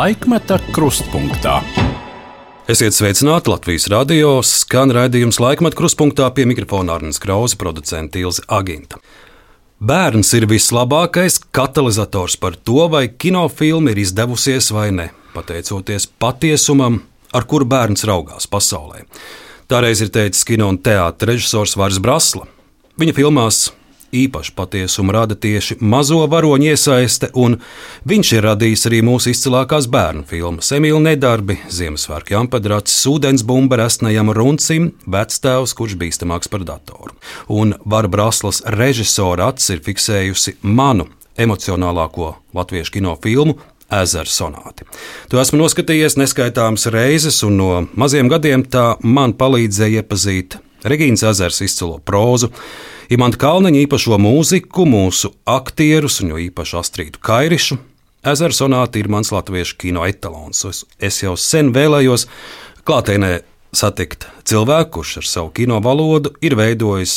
Laikmeta krustpunktā. Esiet sveicināti Latvijas radio, skan raidījums laikmet krustpunktā pie mikrofona Arnijas Krausa, producenta Ilze Aginta. Bērns ir vislabākais katalizators par to, vai kinofilma ir izdevusies vai ne, pateicoties patiesumam, ar kuru bērns raugās pasaulē. Tāreiz ir teicis kino un teātris režisors Vārs Brasla. Viņa filmās īpašu patiesumu rada tieši mazo varoņu iesaiste, un viņš ir radījis arī mūsu izcilākās bērnu filmas Emīļa Nedarbi, Ziemassvētku Jampadrats, Sūdens bumba resnajam runcim, vectēvs, kurš bīstamāks par datoru. Un Vara Braslas režisora acis ir fiksējusi manu emocionālāko latviešu kino filmu Ezera sonāti. To esmu noskatījies neskaitāmas reizes, un no maziem gadiem tā man palīdzēja iepazīt Regīnas ezers izcilo prózu, Imants Kalniņa īpašo mūziku, mūsu aktierus, un jo īpaši Astrīdu Kairišu. Ezera sonāti ir mans latviešu kino etalons. Es, es jau sen vēlējos klātienē satikt cilvēku, kurš ar savu kino valodu ir veidojis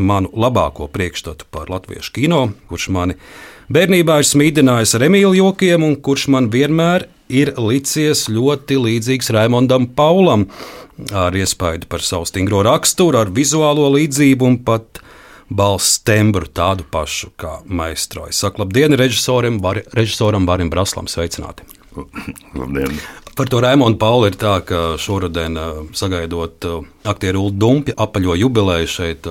manu labāko priekšstatu par latviešu kino, kurš mani bērnībā ir smīdinājis ar Emīļu jokiem, un kurš man vienmēr ir licies ļoti līdzīgs Raimondam Paulam, ar iespaidu par savu stingro raksturu, ar vizuālo līdzību un pat balss tembru tādu pašu kā maistro. Es saku, labdien, režisoram, var, režisoram Barim Braslam, sveicināti! Labdien! Par to Raimondu Pauli ir tā, ka šoruden sagaidot aktieru Ulu Dumpi apaļo jubileju šeit.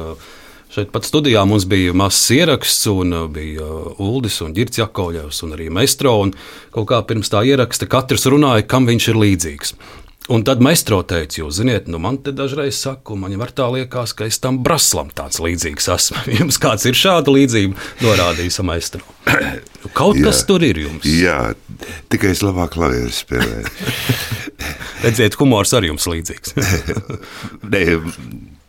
Šeit pat studijā mums bija mazs ieraksts, un bija Uldis un Girts Jakovļevs un arī Meistro. Un kaut kā pirms tā ieraksta katrs runāja, kam viņš ir līdzīgs. Un tad maistro teica, jūs zināt, nu man te dažreiz saka, man jau tā liekas, ka es tam braslam tāds līdzīgs esmu. Jums kāds ir šāda līdzība, norādījis maistro. Kaut jā, kas tur ir jums. Jā, tikai es labāk klavieru spēlēju. Redziet, humors arī jums līdzīgs. Nē,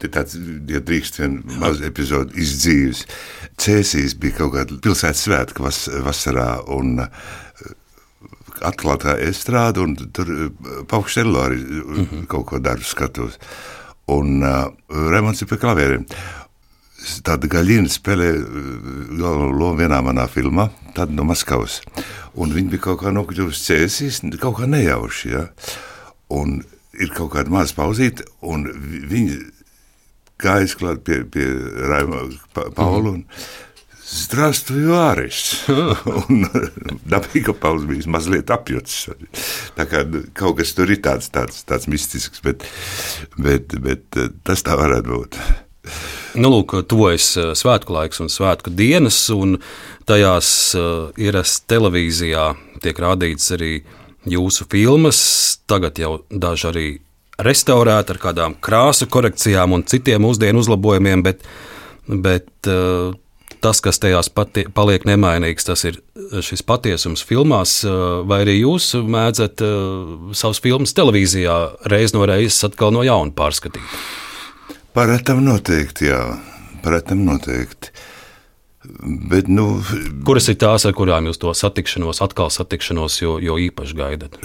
tāds, ja drīkst vien maz epizodu izdzīves. Cēsīs bija kaut kāda pilsētas svētka vas, vasarā, un atklātā estrāde, un tur eh, paukštello arī mm -hmm. kaut ko daru skatos. Un uh, remonts ir pie klavieriem. Tāda gaļina spēlē galveno lomu vienā manā filmā, tad no Maskavas. Un viņi bija kaut kā nokļuvusi cēsīs, kaut kā nejauši, ja? Un ir kaut kāda maza pauzīte, un viņi gājas klāt pie, pie Raima Paula, un Здравствуй, Vāris! un dabīgi, ka Pauls bija mazliet apjucis. Tā kā kaut kas tur ir tāds, tāds, tāds mistisks, bet, bet, bet eh, tas tā varētu būt. Nu, lūk, tuvojas eh, svētku laiks un svētku dienas, un tajās uh, ieras televīzijā tiek rādīts arī jūsu filmas. Tagad jau daži arī restaurēti ar kādām krāsu korekcijām un citiem mūsdienu uzlabojumiem, bet, bet uh, tas, kas tajās pati, paliek nemainīgs, tas ir šis patiesums filmās, vai arī jūs mēdzat uh, savus filmas televīzijā reiz no reizes atkal no jauna pārskatīt? Parētam noteikti, jā, parētam noteikti. Bet, nu, Kuras ir tās, ar kurām jūs to satikšanos, atkal satikšanos, jo, jo īpaši gaidat?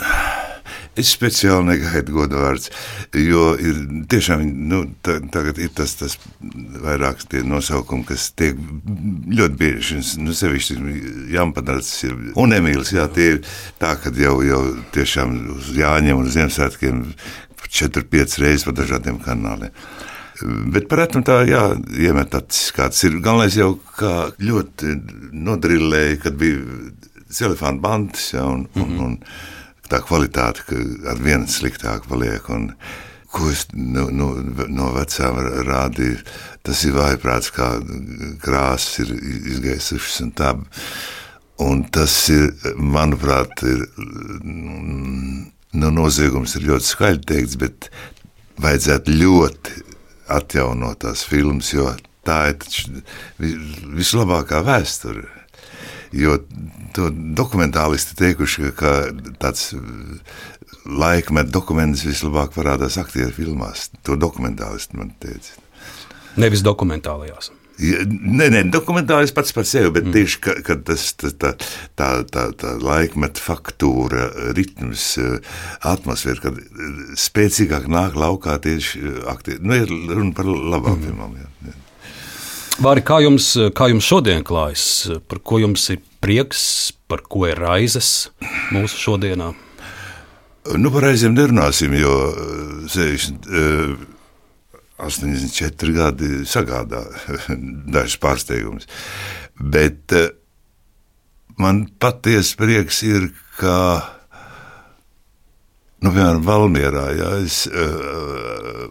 Es speciāli negaidu godu vārds, jo ir tiešām nu, tā, tagad ir tas, tas vairāks tie nosaukumi, kas tiek ļoti bieži, nu, sevišķi Jāmpadarts un Emīls, jā, tie ir tā, ka jau, jau tiešām uz Jāņiem un Ziemassvētkiem 4-5 reizes pa dažādiem kanāliem. Bet par rētumu tā, jā, iemet acis kāds ir. Galvenais jau kā ļoti nodrillēja, kad bija telefona bandas, ja, un, mm -hmm. un, un tā kvalitāte, ar vienu sliktāku paliek. Un, ko es nu, nu, no vecām rādīju, tas ir vājprāts, kā krāsas ir izgaisušas un tā. Un tas ir, manuprāt, ir, nu, noziegums ir ļoti skaļi teikts, bet vajadzētu ļoti atjaunot tās filmas, jo tā ir vislabākā vēsture. Jo to dokumentālisti teikuši, ka tāds laikmeta dokuments vislabāk parādās aktieru filmās. To dokumentālisti man teica. Nevis dokumentālajās. Nē, nē, dokumentāls pats par sevi, bet mm. tieši ka, ka tas, tā, tā, tā, tā, tā laikmeta faktūra, ritms, atmosfēra, kad spēcīgāk nāk laukā tieši aktieri. Nu, ir runa par labām mm. filmām. Jā, jā. Vāri, kā jums, kā jums šodien klājas? Par ko jums ir prieks, par ko ir raizes mūsu šodienā? Nu, par reizēm nerunāsim, jo 60, uh, 84 gadi sagādā dažs pārsteigums. Bet uh, man patiesi prieks ir, ka, nu, piemēram, Valmierā, ja es uh,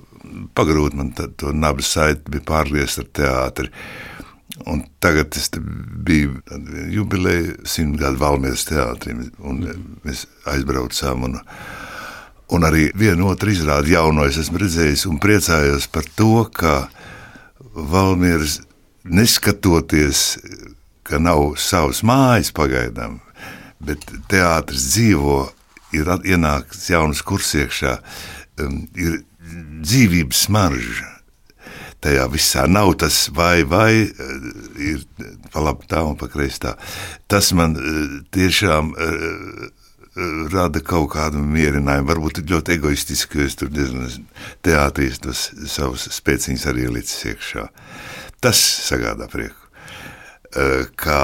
pagrūti man to nabu saiti bija pārgriezt ar teātri. Un tagad es biju jubileja simt gadu Valmieras teātrim, un mēs aizbraucām. Un, un arī vienu otru izrādi jauno es esmu redzējis un priecājos par to, ka Valmieras neskatoties, ka nav savas mājas pagaidām, bet teātris dzīvo, ir ienākts jauns kurs iekšā, um, ir dzīvības smarža tajā visā nav tas vai, vai, eh, ir pa labi tā un pa kreisi tā. Tas man eh, tiešām eh, rada kaut kādu mierinājumu. Varbūt ļoti egoistiski, jo es tur diezgan teātrīs tos savus spēciņus arī licis iekšā. Tas sagādā prieku. Kā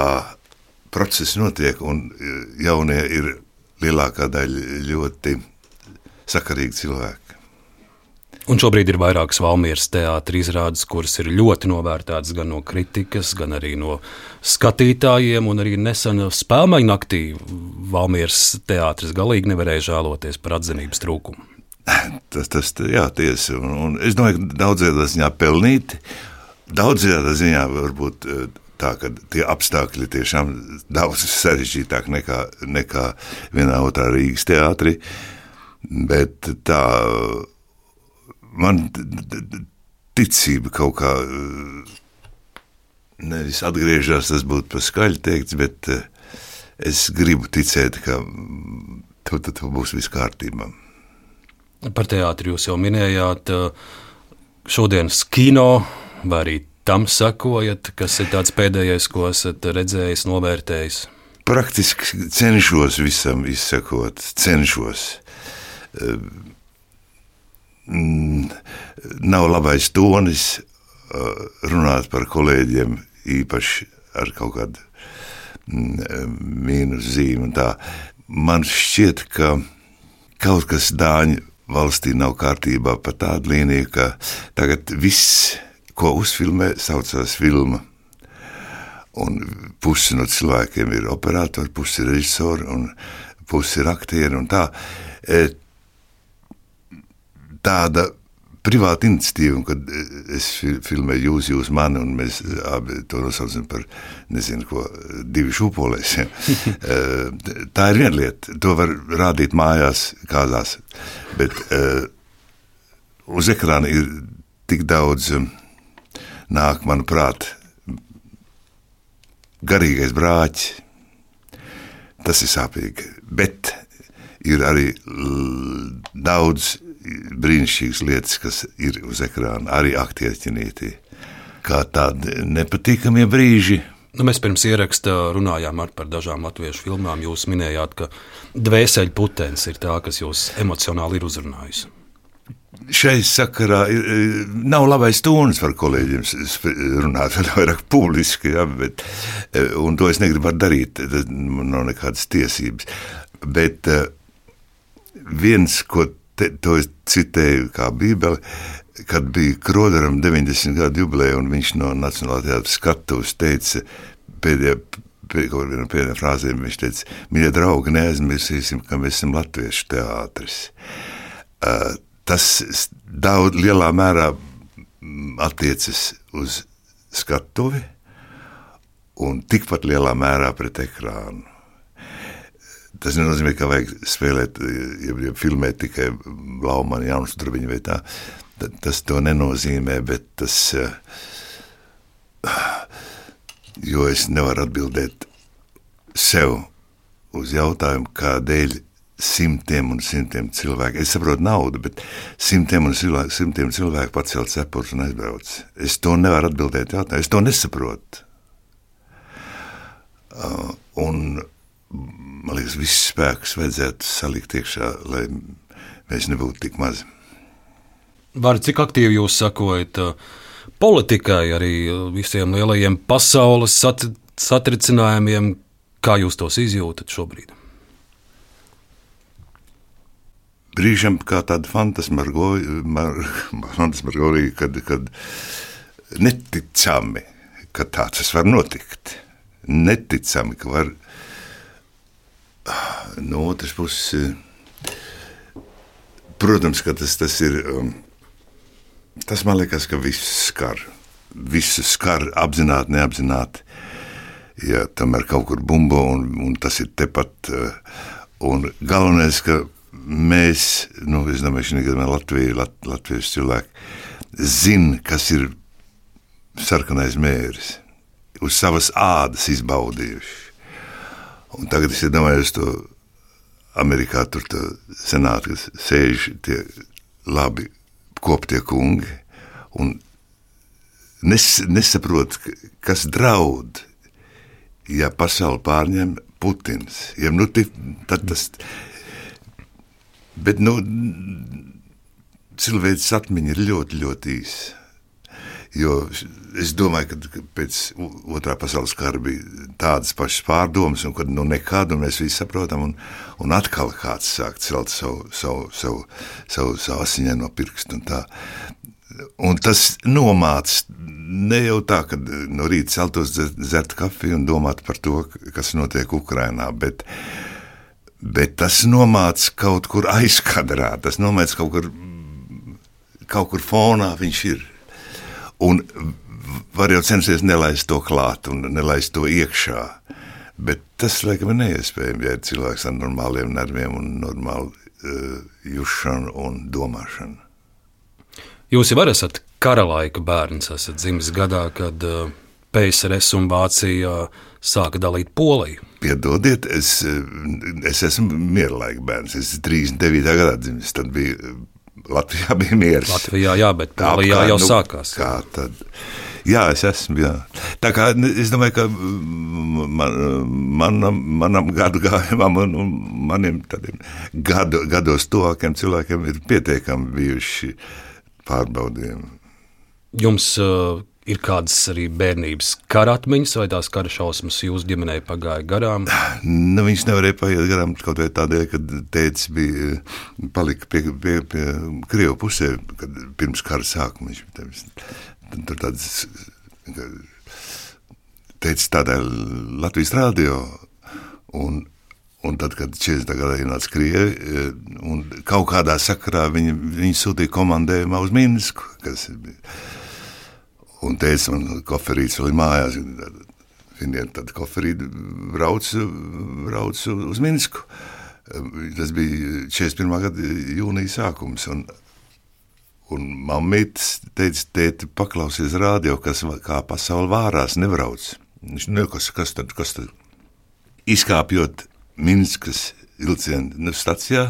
process notiek, un jaunie ir lielākā daļa ļoti sakarīgi cilvēki. Un šobrīd ir vairākas Valmieras teātris izrādes, kuras ir ļoti novērtētas gan no kritikas, gan arī no skatītājiem. Un arī nesen spēļu naktī Valmieras teātris galīgi nevarēja žēloties par atzinības trūkumu. Tas, tas jā, tiesa. Un, un es domāju, ka daudzajā ziņā pelnīti, daudzajā ziņā varbūt eh, tā, ka tie apstākļi tiešām daudz sarežģītāk nekā, nekā vienā otrā Rīgas teātrī. Bet tā man ticība kaut kā nevis atgriežas, tas būtu pa skaļi teikts, bet es gribu ticēt, ka tur, tur būs viss kārtībā. Par teātri jūs jau minējāt, šodienas kino vai arī tam sekojat, kas ir tāds pēdējais, ko esat redzējis, novērtējis? Praktiski cenšos visam izsekot, cenšos mm, nav labais tonis uh, runāt par kolēģiem, īpaši ar kaut kādu mm, mīnus zīmi. Man šķiet, ka kaut kas Dāņu valstī nav kārtībā pa tādu līniju, ka tagad viss, ko uzfilmē, saucās filma. Un pusi no cilvēkiem ir operatori, pusi ir režisori un pusi ir aktieri. Tā. E, tāda privāta iniciatīva, kad es filmēju jūs, jūs mani, un mēs abi to nosaucam par, nezinu, ko, divi šūpolēs. Ja. Tā ir viena lieta. To var rādīt mājās, kādās. Bet uz ekrāna ir tik daudz, nāk, manuprāt, garīgais brāķis. Tas ir sāpīgi. Bet ir arī daudz brīnišķīgas lietas, kas ir uz ekrāna, arī aktieru ķinītī. Kā tādi nepatīkamie brīži. Nu, mēs pirms ieraksta runājām par dažām latviešu filmām. Jūs minējāt, ka dvēseli putekļs ir tā, kas jūs emocionāli ir uzrunājusi. Šai sakarā ir, nav labais tonis par kolēģiem runāt, vairāk publiski, ja, bet, un to es negribu darīt. Tas nav nekādas tiesības. Bet viens, ko te, to es citēju kā Bībeli, kad bija Kroderam 90 gadu jubileja, un viņš no Nacionālā teātra skatuves teica pēdējā, pēdējā, pēdējā frāzē, viņš teica, mīļie draugi, neaizmirsīsim, ka mēs esam latviešu teātris. Uh, tas daudz lielā mērā attiecas uz skatuvi un tikpat lielā mērā pret ekrānu. Tas nenozīmē, ka vajag spēlēt, ja, ja filmēt tikai Laumanu, Jaunu Strubiņu vai tā. Tas to nenozīmē, bet tas, jo es nevaru atbildēt sev uz jautājumu, kādēļ simtiem un simtiem cilvēku. Es saprotu naudu, bet simtiem un cilvēku, simtiem cilvēku pacēla cepurus un aizbrauc. Es to nevaru atbildēt jautājumu, es to nesaprotu. Uh, un man liekas, viss spēks vajadzētu salikt iekšā, lai mēs nebūtu tik mazi. Var, cik aktīvi jūs sakojat uh, politikai, arī visiem lielajiem pasaules sat satricinājumiem, Kā jūs tos izjūtat šobrīd? Brīžam kā tāda fantasmagorija, kad, kad neticami, ka tā tas var notikt. Neticami, ka var no otras puses. Protams, ka tas, tas ir. Um, tas man liekas, ka viss skar. Visu skar apzināti, neapzināti. Ja tomēr kaut kur bumbo un, un tas ir tepat. Uh, un galvenais, ka mēs, nu, es domāju, šī gadījumā Latvija, Lat, Latvijas cilvēki, zina, kas ir sarkanais mērs, uz savas ādas izbaudījuši. Un tagad es iedomājos to Amerikā, tur senāti, kas sēž tie labi koptie kungi un nes, nesaprot, kas draud, ja pasauli pārņem Putins. Ja, nu, tad tas, bet nu, cilvēks atmiņa ir ļoti, ļoti īsa. Jo es domāju, ka pēc otrā pasaules kara bija tādas pašas pārdomas, un kad nu nekad, un mēs visi saprotam, un, un atkal kāds sāk celt savu, savu, savu, savu, savu asiņaino pirkstu. Un, tā. un tas nomāca ne jau tā, ka no rīta celtos dzert kafiju un domāt par to, kas notiek Ukrajinā, bet, bet tas nomāca kaut kur aizkadrā, tas nomāca kaut kur, kaut kur fonā viņš ir. Un var jau censties nelaist to klāt un nelaist to iekšā. Bet tas, laikam, ir neiespējami, ja ir cilvēks ar normāliem nerviem un normālu uh, jušanu un domāšanu. Jūs jau esat kara laika bērns, esat dzimis gadā, kad uh, PSRS un Vācija sāka dalīt Poliju. Piedodiet, es, es esmu miera laika bērns. Es esmu 39. gadā dzimis. Tad bija Latvijā bija miers. Latvijā, jā, bet Polijā jau nu, sākās. Kā tad? Jā, es esmu. Jā. Tā kā es domāju, ka man, manam, manam gadu gājumam un, un maniem gadu, gados tuvākiem cilvēkiem ir pietiekami bijuši pārbaudījumi. Jums uh, ir kādas arī bērnības kara atmiņas, vai tās kara šausmas jūsu ģimenē pagāja garām? Nu, viņš nevarēja paiet garām kaut vai tādēļ, ka tēvs bija palika pie, pie, pie Krievu pusē, kad pirms kara sākuma viņš tur tāds teica tādā Latvijas rādio un Un tad, kad 40. gadā ienāca Krievija, un kaut kādā sakarā viņi, viņi sūtīja komandējumā uz Minsku, kas bija Un teica, man koferīts vēl ir mājās. Viņiem tad koferīti brauc, brauc uz Minsku. Tas bija 41. gada jūnija sākums. Un, un mammītis teica, tēti, paklausies rādio, kas kā pasauli vārās nebrauc. Viņš ne, kas, kas tad, kas tad? Izkāpjot Minskas vilcienu nu, stacijā,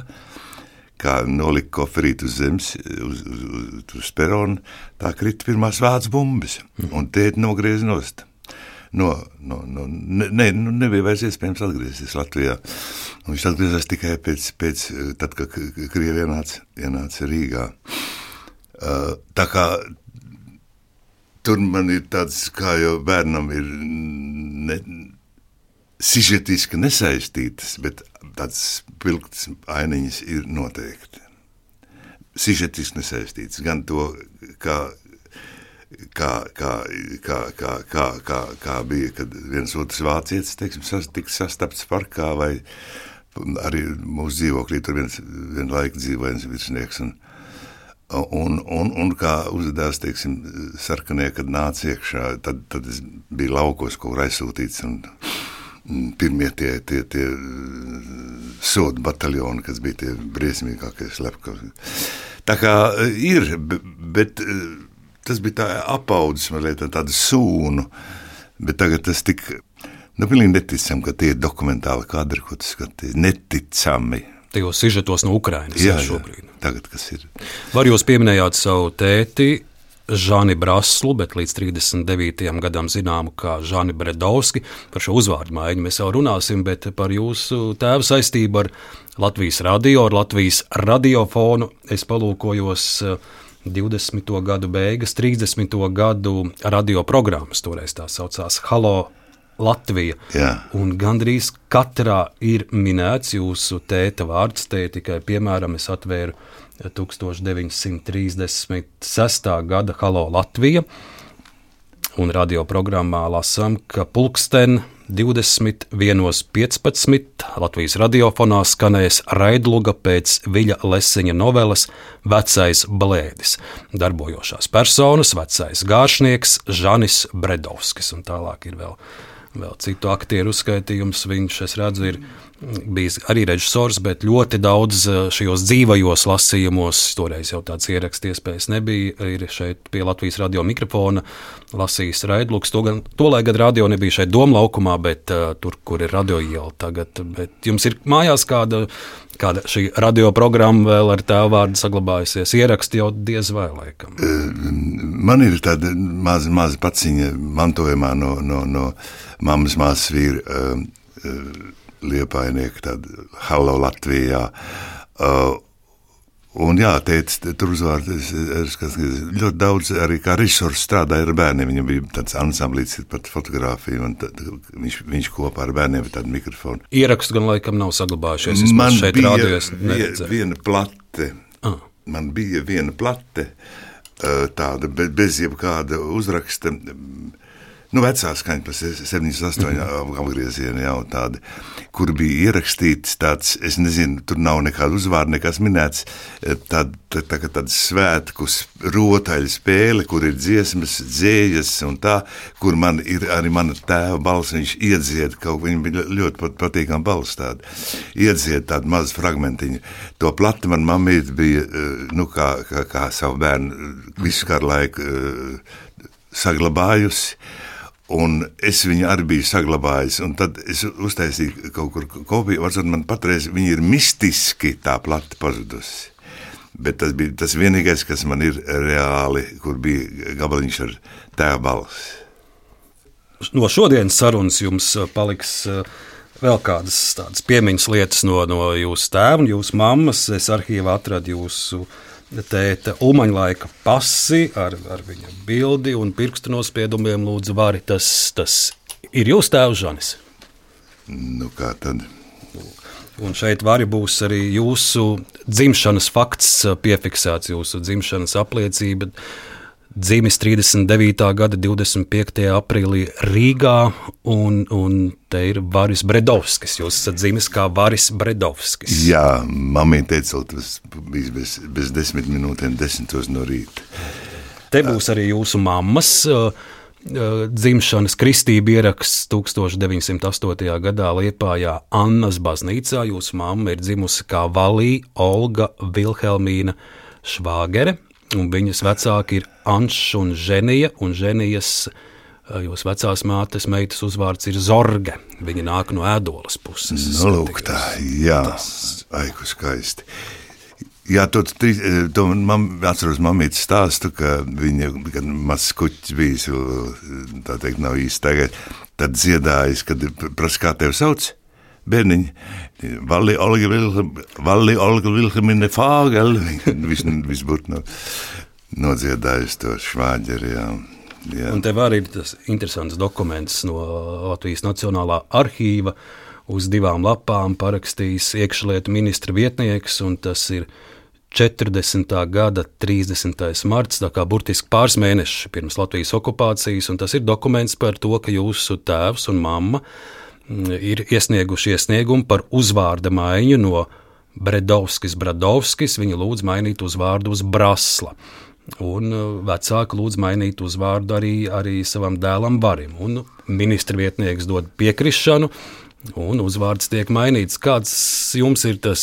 kā nolika koferītu uz zemes, uz, uz, uz, uz perona, tā krita pirmās vācu bumbas, un tēti nogriez nost. No, no, no, ne, nu, nebija vairs iespējams atgriezties Latvijā. Un viņš atgriezās tikai pēc, pēc tad, kad Krievija ienāca, ienāca Rīgā. Uh, tā kā tur man ir tāds, kā jau bērnam ir ne, sižetiski nesaistītas, bet tādas pilktas ainiņas ir noteikti. Sižetiski nesaistītas gan to, kā kā, kā, kā, kā, kā, kā, kā bija, kad viens otrs vācietis teiksim, sas, tika sastapts parkā. Vai, arī mūsu dzīvoklī tur viens, vienlaikus dzīvoja viens virsnieks. Un, un, un, un kā uzvedās teiksim, sarkanie, kad nāca iekšā, tad, tad es biju laukos, kur aizsūtīts. Un, pirmie tie, tie, tie sodu bataljoni, kas bija tie briesmīgākie slepkavi. Tā kā e, ir, bet e, tas bija tā apaudzis, mazliet tāda sūnu, bet tagad tas tik, nu, pilnīgi neticam, ka tie ir dokumentāli kadri, ko tu skaties, neticami. Tajos sižetos no Ukrainas jā, šobrīd. Jā, tagad kas ir. Var jūs pieminējāt savu tēti, Žani Braslu, bet līdz 39. gadam zināmu kā Žani Bredovski. Par šo uzvārdu maiņu mēs jau runāsim, bet par jūsu tēvu saistību ar Latvijas radio, ar Latvijas radiofonu es palūkojos 20. Eh, gadu beigas, 30. gadu radioprogrammas, toreiz tā saucās Halo Latvija. Jā. Un gandrīz katrā ir minēts jūsu tēta vārds. Te tikai piemēram es atvēru 1936. gada Halo Latvija. Un radioprogrammā lasām, ka pulksten 21.15. Latvijas radiofonā skanēs raidluga pēc Viļa Lesiņa noveles Vecais blēdis. Darbojošās personas - vecais gāršnieks Žanis Bredovskis. Un tālāk ir vēl, vēl citu aktieru uzskaitījums. Viņš, es redzu, ir bijis arī režisors, bet ļoti daudz eh, šajos dzīvajos lasījumos, toreiz jau tāds ieraksts iespējas nebija, ir šeit pie Latvijas radio mikrofona lasījis Raidluks. To, gan, to lai gan radio nebija šeit doma laukumā, bet uh, tur, kur ir radio iela tagad. Bet jums ir mājās kāda, kāda šī radioprogramma vēl ar tā vārdu saglabājusies. Ieraksti jau diez vai laikam. Man ir tāda maza, maza paciņa mantojumā no, no, no mammas māsas vīra. Uh, uh, liepainieki, tad Halo Latvijā. Uh, Un jā, teica, tur uzvārds ļoti daudz arī kā režisors strādāja ar bērniem. Viņam bija tāds ansamblīts, pat fotografija, un tad, viņš, viņš kopā ar bērniem ar tādu mikrofonu. Ierakstu gan laikam nav saglabājušies. Es Man šeit bija rādījos. vie- viena plate, Ah. man bija viena plate, uh, tāda be- bez jebkāda uzraksta. Mm, Nu, vecā skaņa, se- 78 apgrieziena jau tāda, kur bija ierakstīts tāds, es nezinu, tur nav nekāda uzvārda, nekas minēts, eh, tāda, tā, tā, kā tāda svētku s- rotaļu spēle, kur ir dziesmas, dzējas un tā, kur man ir arī mana tēva balss, viņš iedzied kaut viņam bija ļoti pat, patīkama balss tāda, iedzied tādu mazu fragmentiņu. To plati man mammīt bija, eh, nu, kā, kā, kā savu bērnu eh, visu kādu laiku saglabājusi. Un es viņu arī biju saglabājis, un tad es uztaisīju kaut kur kopiju. Varbūt man patreiz viņa ir mistiski tā plati pazudusi. Bet tas bija tas vienīgais, kas man ir reāli, kur bija gabaliņš ar tēva balsi. No šodienas sarunas jums uh, paliks uh, vēl kādas tādas piemiņas lietas no, no jūsu tēva un jūsu mammas. Es arhīvā atradu jūsu tēta Umaņa laika pasi ar, ar viņa bildi un pirkstu nospiedumiem. Lūdzu, vari tas, tas ir jūsu tēvs Žanis. Nu, kā tad? Un šeit vari būs arī jūsu dzimšanas fakts uh, piefiksēts, jūsu dzimšanas apliecība. Dzimis 39. gada 25. aprīlī Rīgā, un, un te ir Varis Bredovskis. Jūs esat dzimis kā Varis Bredovskis. Jā, mamma teica, tas bija bez, bez desmit minūtēm, desmitos no rīta. Te būs arī jūsu mammas dzimšanas kristība ieraksts 1908. gadā Liepājā Annas baznīcā. Jūsu mamma ir dzimusi kā Valī Olga Vilhelmīna Švāgere, un viņas vecāki ir Anšs un Ženija, un Ženijas uh, Jūsu vecās mātes meitas uzvārds ir Zorge. Viņa nāk no ēdolas puses. Nu, lūk, tā, jā, aiku skaisti. Jā, to, to man atceros mamītes stāstu, ka viņa, kad mazs kuķis bijis, tā teikt, nav īsti tagad, tad dziedājis, kad prasa, kā tevi sauc? Bērniņi, Valli Olga Vilhelmine Fāgel, viss vis būtu no, nodziedājis to švāģeri, jā. jā. Un tev arī ir tas interesants dokuments no Latvijas Nacionālā arhīva. Uz divām lapām parakstījis iekšlietu ministra vietnieks, un tas ir 40. gada 30. marts, tā kā burtiski pāris mēneši pirms Latvijas okupācijas. un Tas ir dokuments par to, ka jūsu tēvs un mamma mm, ir iesnieguši iesniegumu par uzvārda maiņu no Bredovskis, Bradovskis. Viņa lūdz mainīt uzvārdu uz Brasla. Un uh, vecāki lūdz mainīt uzvārdu arī, arī savam dēlam Barim. Un ministra vietnieks dod piekrišanu, un uzvārds tiek mainīts. Kāds jums ir tas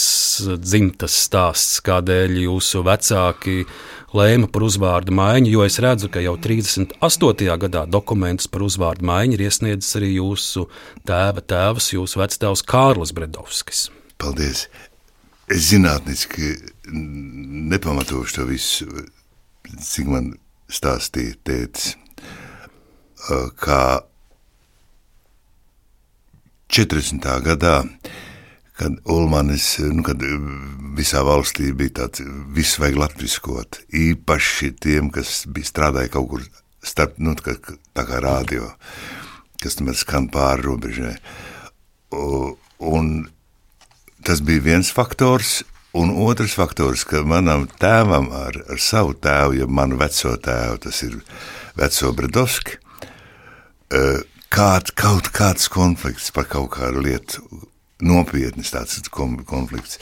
dzimtas stāsts, kādēļ jūsu vecāki lēma par uzvārdu maiņu? Jo es redzu, ka jau 38. gadā dokumentus par uzvārdu maiņu ir iesniedzis arī jūsu tēva tēvs, jūsu vectēvs Kārlis Bredovskis. Paldies. Es zinātniski nepamatošu to visu, cik man stāstīja tētis, kā 40. gadā, kad Ulmanis, nu, kad visā valstī bija tāds, viss vajag latviskot, īpaši tiem, kas bija strādāja kaut kur starp, nu, tā kā, tā kā rādio, kas tomēr skan pāri robežai. Un tas bija viens faktors, un otrs faktors, ka manam tēvam ar, ar savu tēvu, ja manu veco tēvu, tas ir veco Bredovski, eh, kād, kaut kāds konflikts par kaut kādu lietu, nopietnis tāds kon- konflikts.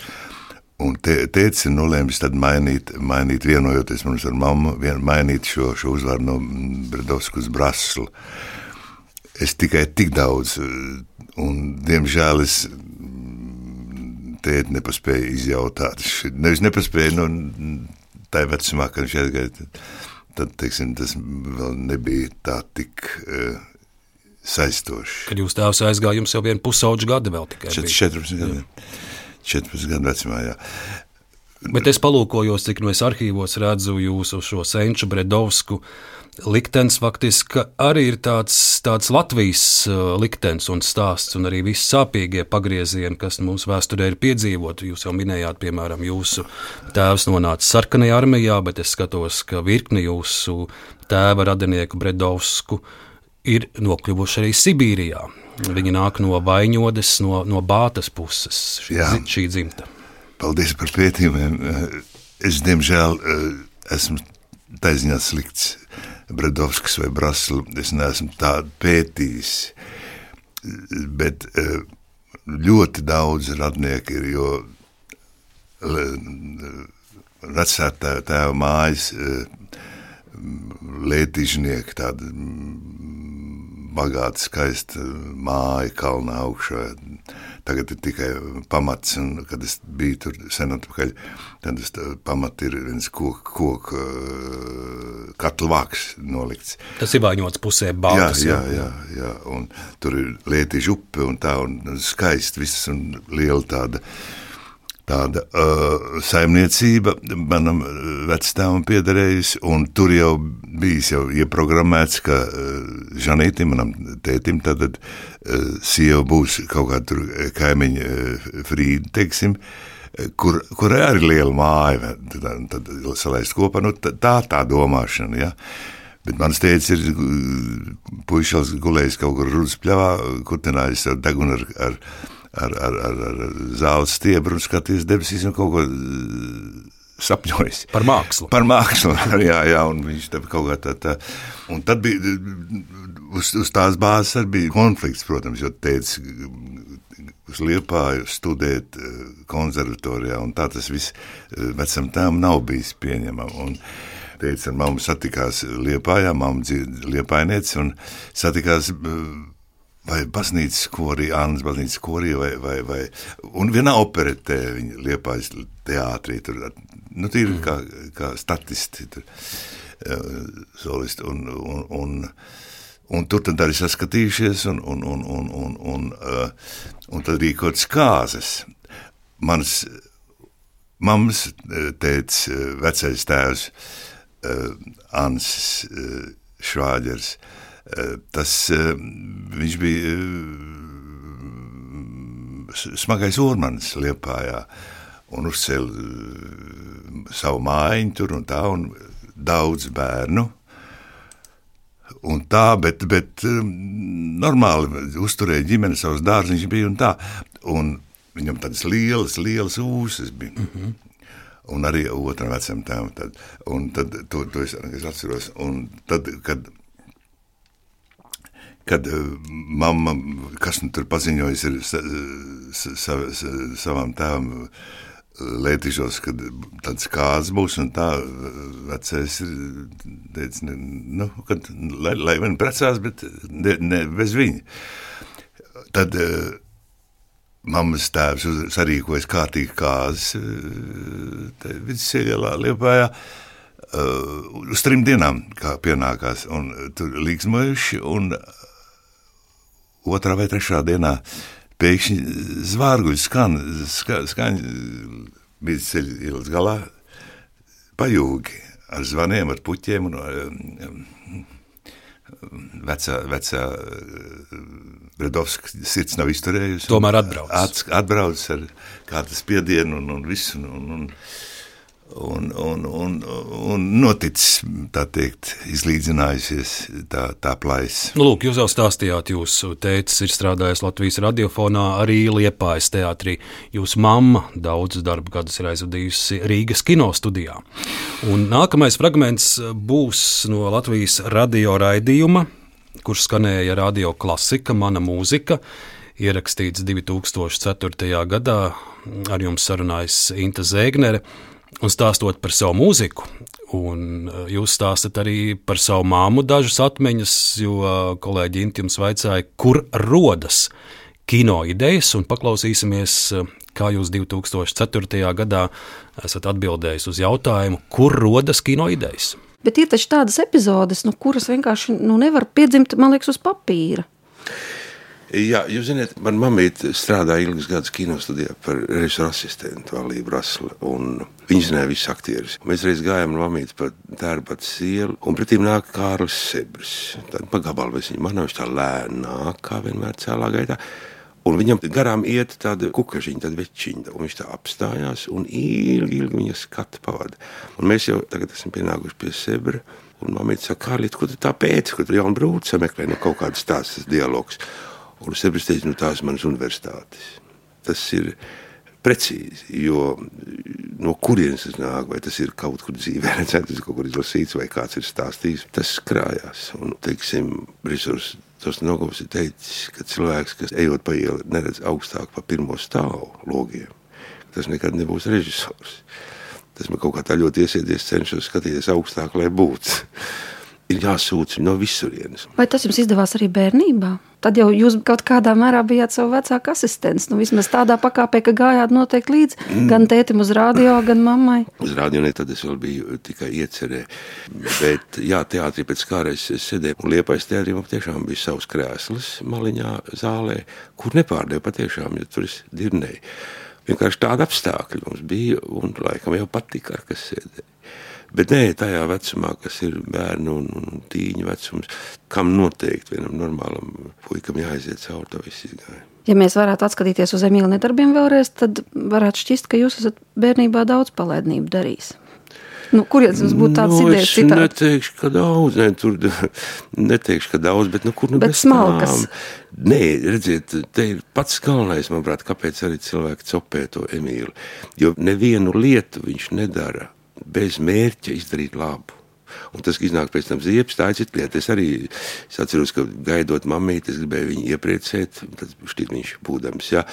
Un te, ir nolēmis tad mainīt, mainīt vienojoties mums ar mammu, vien, mainīt šo, šo uzvaru no Bredovsku uz Braslu. Es tikai tik daudz, eh, un diemžēl es tēti nepaspēja izjautāt. Nevis nepaspēja, nu, tā vecumā, kad viņš aizgāja, tad, teiksim, tas vēl nebija tā tik uh, saistoši. Kad jūs tēvs aizgāja, jums jau viena pusauģa gada vēl tikai. Čet- bija. 14 gadu, 14 gadu vecumā, jā. Bet es palūkojos, cik no es arhīvos redzu jūsu šo senču Bredovsku. Liktenis faktiski arī ir tāds, tāds Latvijas uh, liktenis un stāsts, un arī visi sāpīgie pagriezieni, kas mūsu vēsturē ir piedzīvoti. Jūs jau minējāt, piemēram, jūsu tēvs nonāca sarkanajā armijā, bet es skatos, ka virkni jūsu tēva radinieku Bredovsku ir nokļuvuši arī Sibīrijā. Viņi nāk no Vaņodes, no, no Bātas puses, šī, Jā. šī dzimta. Paldies par pētījumiem. Es, diemžēl, esmu taisnība slikts. Bredovskis vai Braslu. Es neesmu tādu pētījis. Bet eh, ļoti daudz radnieku ir. Jo vecā tēva, mājas lietižnieki, tāda mm, bagāta, skaista māja kalnā augšā. Tagad ir tikai pamats, un kad es biju tur sen atpakaļ, tad tas pamats ir viens koku kok, katlu vāks nolikts. Tas ir Vaņodas pusē, Jā, Bātas. jā, jā, jā, un tur ir lietiņa upe un tā, un skaisti viss un liela tāda. Tāda uh, saimniecība manam vecākam piederējusi, un tur jau bija jau ieprogrammēts, ka uh, Žanītam, manam tētim, tad uh, sieva būs kaut kāda kaimiņa uh, frīda, teiksim, kur, kur arī ir liela māja, tad, tad salaist kopā, nu, tā tā, domāšana, ja. Bet mans tēvs ir puikas gulējis kaut kur rudas pļavā, kurtinājis degunu ar, ar, ar, ar, ar, ar zāles stiebru un skatījies debesīs un kaut ko eh, sapņojis. Par mākslu. Par mākslu, jā, jā, un viņš tā kaut kā tā, tā. Un tad bija, uz, uz tās bāzes arī bija konflikts, protams, jo teica, uz Liepāju studēt konservatorijā, un tā tas viss vecam tēvam nav bijis pieņemam. Un, Teica, ar mammu satikās Liepājā, mamma dzīvo Liepainieci, un satikās eh, vai baznīcas korī, Annas baznīcas korī, vai, vai, vai un vienā operetē viņa liepājas teātrī, tur, nu, tīri kā, kā statisti, tur, solisti, un, un, un, un tur tad arī saskatījušies, un, un, un, un, un, un, uh, un tad rīkotas kāzes. Mans mammas tēts, vecais tēvs, uh, Švāģers, uh, tas uh, viņš bija uh, smagais ormanis Liepājā un uzcēla uh, savu mājiņu tur un tā, un daudz bērnu. Un tā, bet, bet normāli uzturēja ģimeni savus dārziņus bija un tā. Un viņam tādas lielas, lielas ūsas bija. Mm -hmm. Un arī otram vecam tēvam. Tad, un tad to, to es, es atceros. Un tad, kad, kad uh, mamma, kas nu tur paziņojas ir sa, sa, sa, sa, savam tēvam, Lētišos, kad tāds kāds būs, un tā vecais ir, teica, ne, nu, kad, lai, lai vien precās, bet ne, ne bez viņa. Tad uh, mammas tēvs sarīkojas kārtīgi kāzas uh, vidusceļā Liepājā, uh, uz trim dienām, kā pienākās, un tur līgsmojuši, un otrā vai trešā dienā pēkšņi zvārguļi skan, ska, skaņ bija ceļa ielas galā, pajūgi ar zvaniem, ar puķiem un um, vecā, vecā Bredovska sirds nav izturējusi. Tomēr atbrauc. At, atbrauc ar kārtas piedienu un, un visu. Un, un, un, un, un, un noticis, tā teikt, izlīdzinājusies tā, tā plaisa. Nu, lūk, jūs jau stāstījāt, jūsu tēvs ir strādājis Latvijas radiofonā, arī Liepājas teātrī. Jūsu mamma daudzus darba gadus ir aizvadījusi Rīgas kino studijā. Un nākamais fragments būs no Latvijas radio raidījuma, kurš skanēja radio klasika, mana mūzika ierakstīts 2004. gadā. Ar jums sarunājas Inte Zēgnere un stāstot par savu mūziku. Un uh, jūs stāstat arī par savu māmu dažas atmiņas, jo uh, kolēģi Inti jums vaicāja, kur rodas kino idejas, un paklausīsimies, uh, kā jūs 2004. gadā esat atbildējis uz jautājumu, kur rodas kino idejas. Bet ir taču tādas epizodes, nu, kuras vienkārši nu, nevar piedzimt, man liekas, uz papīra. Jā, jūs zināt, manā mamīte strādāja ilgus gadus kinostudijā par režisoru asistentu Alību Raslu. Viņa zināja visus aktierus. Mēs reiz gājām ar mamīti pa tērbatu sielu, un pretī nāk Kārlis Sebris. Tad pa gabalu mēs viņu manām, viņš tā lēni nāk, kā vienmēr cēlā gaitā. Un viņam garām iet tāda kukažiņa, tāda večiņa, un viņš tā apstājās un ilgi, ilgi viņa skatu pavada. Un mēs jau tagad esam pienākuši pie Sebra. Un mamma teica, Kārlīt, ko tu tā pēc, ko tu jaunu brūci sameklē, nu kaut kāds tāds dialogs. Un Sebris teica, nu tās manas universitātes. Tas ir precīzi, jo no kurienes tas nāk, vai tas ir kaut kur dzīvē, redzēt, tas ir kaut kur izlasīts, vai kāds ir stāstījis, tas krājās. Un, teiksim, Brisurs tos nogovs ir teicis, ka cilvēks, kas ejot pa ielu, neredz augstāk pa pirmo stāvu logiem, tas nekad nebūs režisors. Tas man kaut kā tā ļoti iesiedies, cenšos skatīties augstāk, lai būtu ir jāsūta no visurienes. Vai tas jums izdevās arī bērnībā? Tad jau jūs kaut kādā mērā bijāt savu vecāku asistents. Nu, vismaz tādā pakāpē, ka gājāt noteikti līdzi mm. gan tētim uz radio, gan mammai. Uz radio ne tad es vēl biju tikai iecerē. Bet, jā, teātrī pēc kāreiz sēdēju un liepais teātrī man tiešām bija savs krēsls maliņā zālē, kur nepārdēju patiešām, jo tur es dirnēju. Vienkārši tāda apstākļi mums bija un laikam jau patika, ar kas sēdēja. Bet nē, tajā vecumā, kas ir bērnu un, un tīņu vecums, kam noteikti vienam normālam puikam jāiziet cauri to visu izgājumu. Ja mēs varētu atskatīties uz Emīļa nedarbiem vēlreiz, tad varētu šķist, ka jūs esat bērnībā daudz palaidnību darījis. Nu, Kurienes jums būtu tāds nu, idejas? Es neteikšu, ka daudz, ne, tur neteikšu, ka daudz, bet nu, kur nu bet smalkas. Tām? Nē, redziet, te ir pats galvenais, manuprāt, kāpēc arī cilvēki copē to Emīlu. Jo nevienu lietu viņš nedara bez mērķa izdarīt labu. Un tas iznāk pēc tam ziepes, tā ir cita lieta. Es arī es atceros, ka gaidot mammīti, es gribēju viņu iepriecēt, tad šķiet viņš būdams. Ja,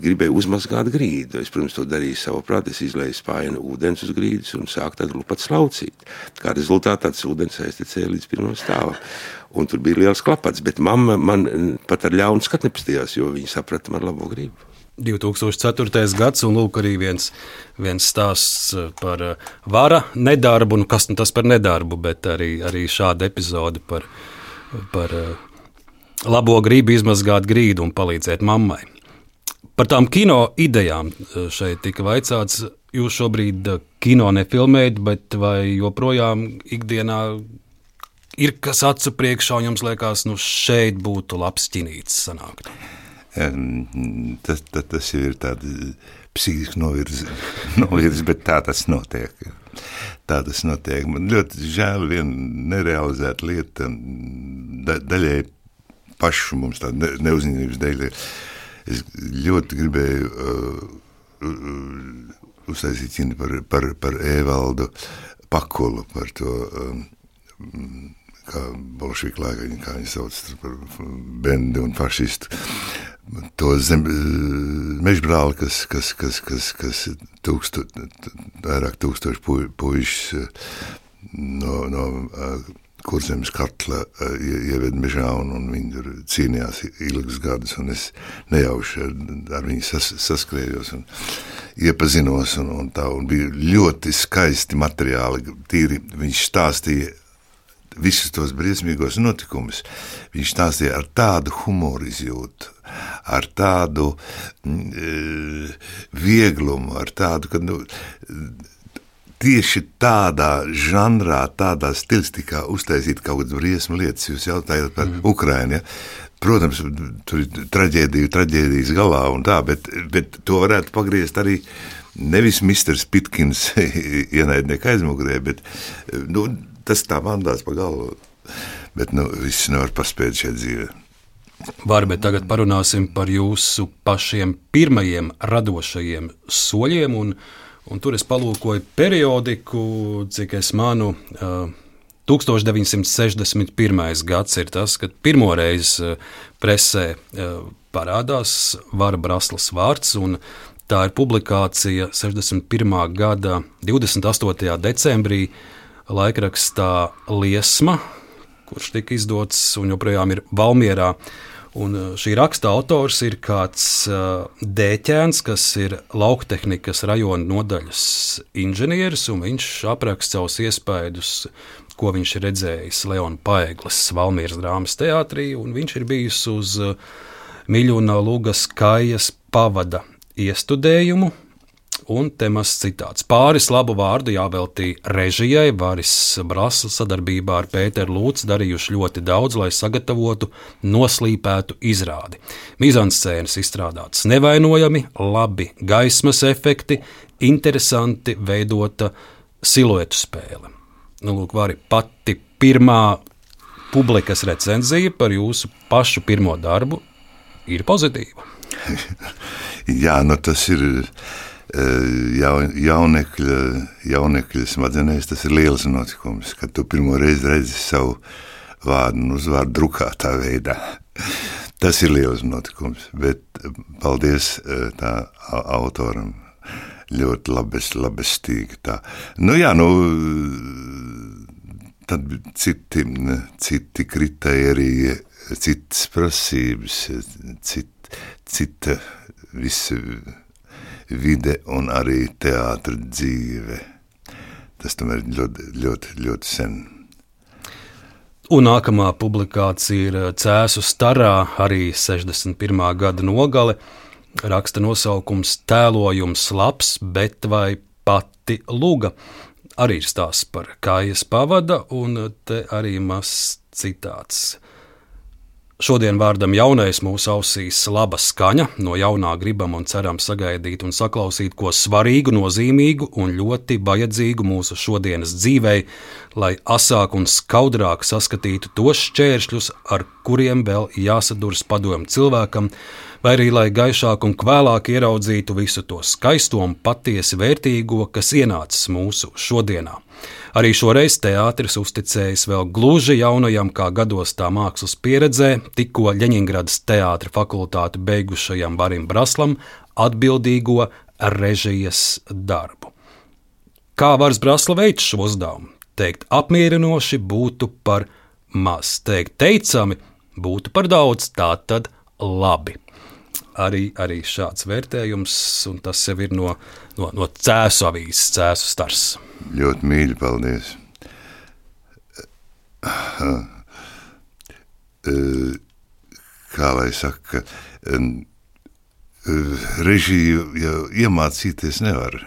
gribēju uzmazgāt grīdu. Es, protams, to darīju savu prātu. Es izlēju spāņu ūdens uz grīdas un sāku tādu lupat slaucīt. Kā rezultātā tas ūdens aiztecēja līdz pirmam stāvam. Un tur bija liels klapats, bet mamma man pat ar ļaunu skatu nepastījās, jo viņa saprata man labo gribu. 2004. gads, un lūk, arī viens, viens stāsts eh, par eh, vara nedarbu, nu kas nu tas par nedarbu, bet arī, arī šāda epizode par, par eh, labo gribu izmazgāt grīdu un palīdzēt mammai. Par tām kino idejām šeit tika vaicāts. Jūs šobrīd kino nefilmējat, bet vai joprojām ikdienā ir kas acu priekšā, un jums liekas, nu šeit būtu labs ķinītis sanākt? Tas, tas, tas ir tāds psihisks novirzi, novirzi, bet tā tas notiek. Tā tas notiek. Man ļoti žēl viena nerealizēta lieta, da, daļai pašu mums tāda neuzņēmības dēļ. Es ļoti gribēju uh, uh, uztaisīt cīņu par, par, par Evaldu Pakulu, par to um, kā bolševiku laikā, kā viņi sauc par bendi un fašistu to zem, mežbrāli, kas, kas, kas, kas, kas tūkstu, vairāk tūkstoši pu, puišus no, no kurzemes katla ieved mežā, un, un viņi tur cīnījās ilgus gadus, un es nejauši ar, ar viņu sas, saskrējos un iepazinos, un, un tā, un bija ļoti skaisti materiāli, tīri viņš stāstīja visus tos briesmīgos notikumus, viņš stāstīja ar tādu humoru izjūtu, ar tādu mm, e, vieglumu, ar tādu, ka nu, tieši tādā žanrā, tādā stilistikā uztaisīt kaut kādas briesmu lietas. Jūs jautājat par mm. Ukrainu. Ja? Protams, tur ir traģēdija, traģēdijas galā un tā, bet, bet to varētu pagriezt arī nevis Misters Pitkins ienaidnieku aizmugurē, bet nu, tas tā mandās pa galvu. Bet nu, viss nevar paspēt šajā dzīvē. Varbūt tagad parunāsim par jūsu pašiem pirmajiem radošajiem soļiem. Un, un tur es palūkoju periodiku, cik es manu. Uh, 1961. gads ir tas, kad pirmo reizi presē parādās Vara Braslas vārds. Tā ir publikācija 61. gada 28. decembrī laikrakstā Liesma, kurš tika izdots un joprojām ir Valmierā. Un šī raksta autors ir kāds dēķēns, kas ir lauktehnikas rajona nodaļas inženieris, un viņš apraksta savus iespaidus ko viņš ir redzējis Leona Paeglas Valmīras drāmas teātrī, un viņš ir bijis uz uh, Miļuna Lūgas kājas pavada iestudējumu. Un temas citāts. Pāris labu vārdu jāveltī režijai. Varis Brasls sadarbībā ar Pēteru Lūcu darījuši ļoti daudz, lai sagatavotu noslīpētu izrādi. Mizanscēnas izstrādātas nevainojami, labi gaismas efekti, interesanti veidota siluetu spēle nu, lūk, vari pati pirmā publikas recenzija par jūsu pašu pirmo darbu ir pozitīva. Jā, nu tas ir jaunekļa, jaunekļa smadzenēs, tas ir liels notikums, kad tu pirmo reizi redzi savu vārdu un uzvārdu drukātā veidā. Tas ir liels notikums, bet paldies e, tā autoram ļoti labes, labestīgi. Tā. Nu, jā, nu, tad citi, citi kritēriji, citas prasības, cit, cita visa vide un arī teātra dzīve. Tas tomēr ļoti, ļoti, ļoti sen. Un nākamā publikācija ir Cēzu starā, arī 61. gada nogale raksta nosaukums Tēlojums labs, bet vai pati luga. Arī ir stāsts par kājas pavada, un te arī mazs citāts. Šodien vārdam jaunais mūsu ausīs laba skaņa, no jaunā gribam un ceram sagaidīt un saklausīt ko svarīgu, nozīmīgu un ļoti vajadzīgu mūsu šodienas dzīvei, lai asāk un skaudrāk saskatītu tos šķēršļus, ar kuriem vēl jāsadurs padomju cilvēkam, vai arī lai gaišāk un kvēlāk ieraudzītu visu to skaisto un patiesi vērtīgo, kas ienācis mūsu šodienā. Arī šoreiz teātris uzticējis vēl gluži jaunajam, kā gados tā mākslas pieredzē, tikko Ļeņingradas teātra fakultāti beigušajam Varim Braslam atbildīgo režijas darbu. Kā Vars Brasla veids šo uzdevumu? Teikt apmierinoši būtu par maz, teikt teicami būtu par daudz, tā tad labi arī, arī šāds vērtējums, un tas jau ir no, no, no cēsu avīzes, cēsu stars. Ļoti mīļi, paldies. Kā lai saka, režiju jau iemācīties nevar.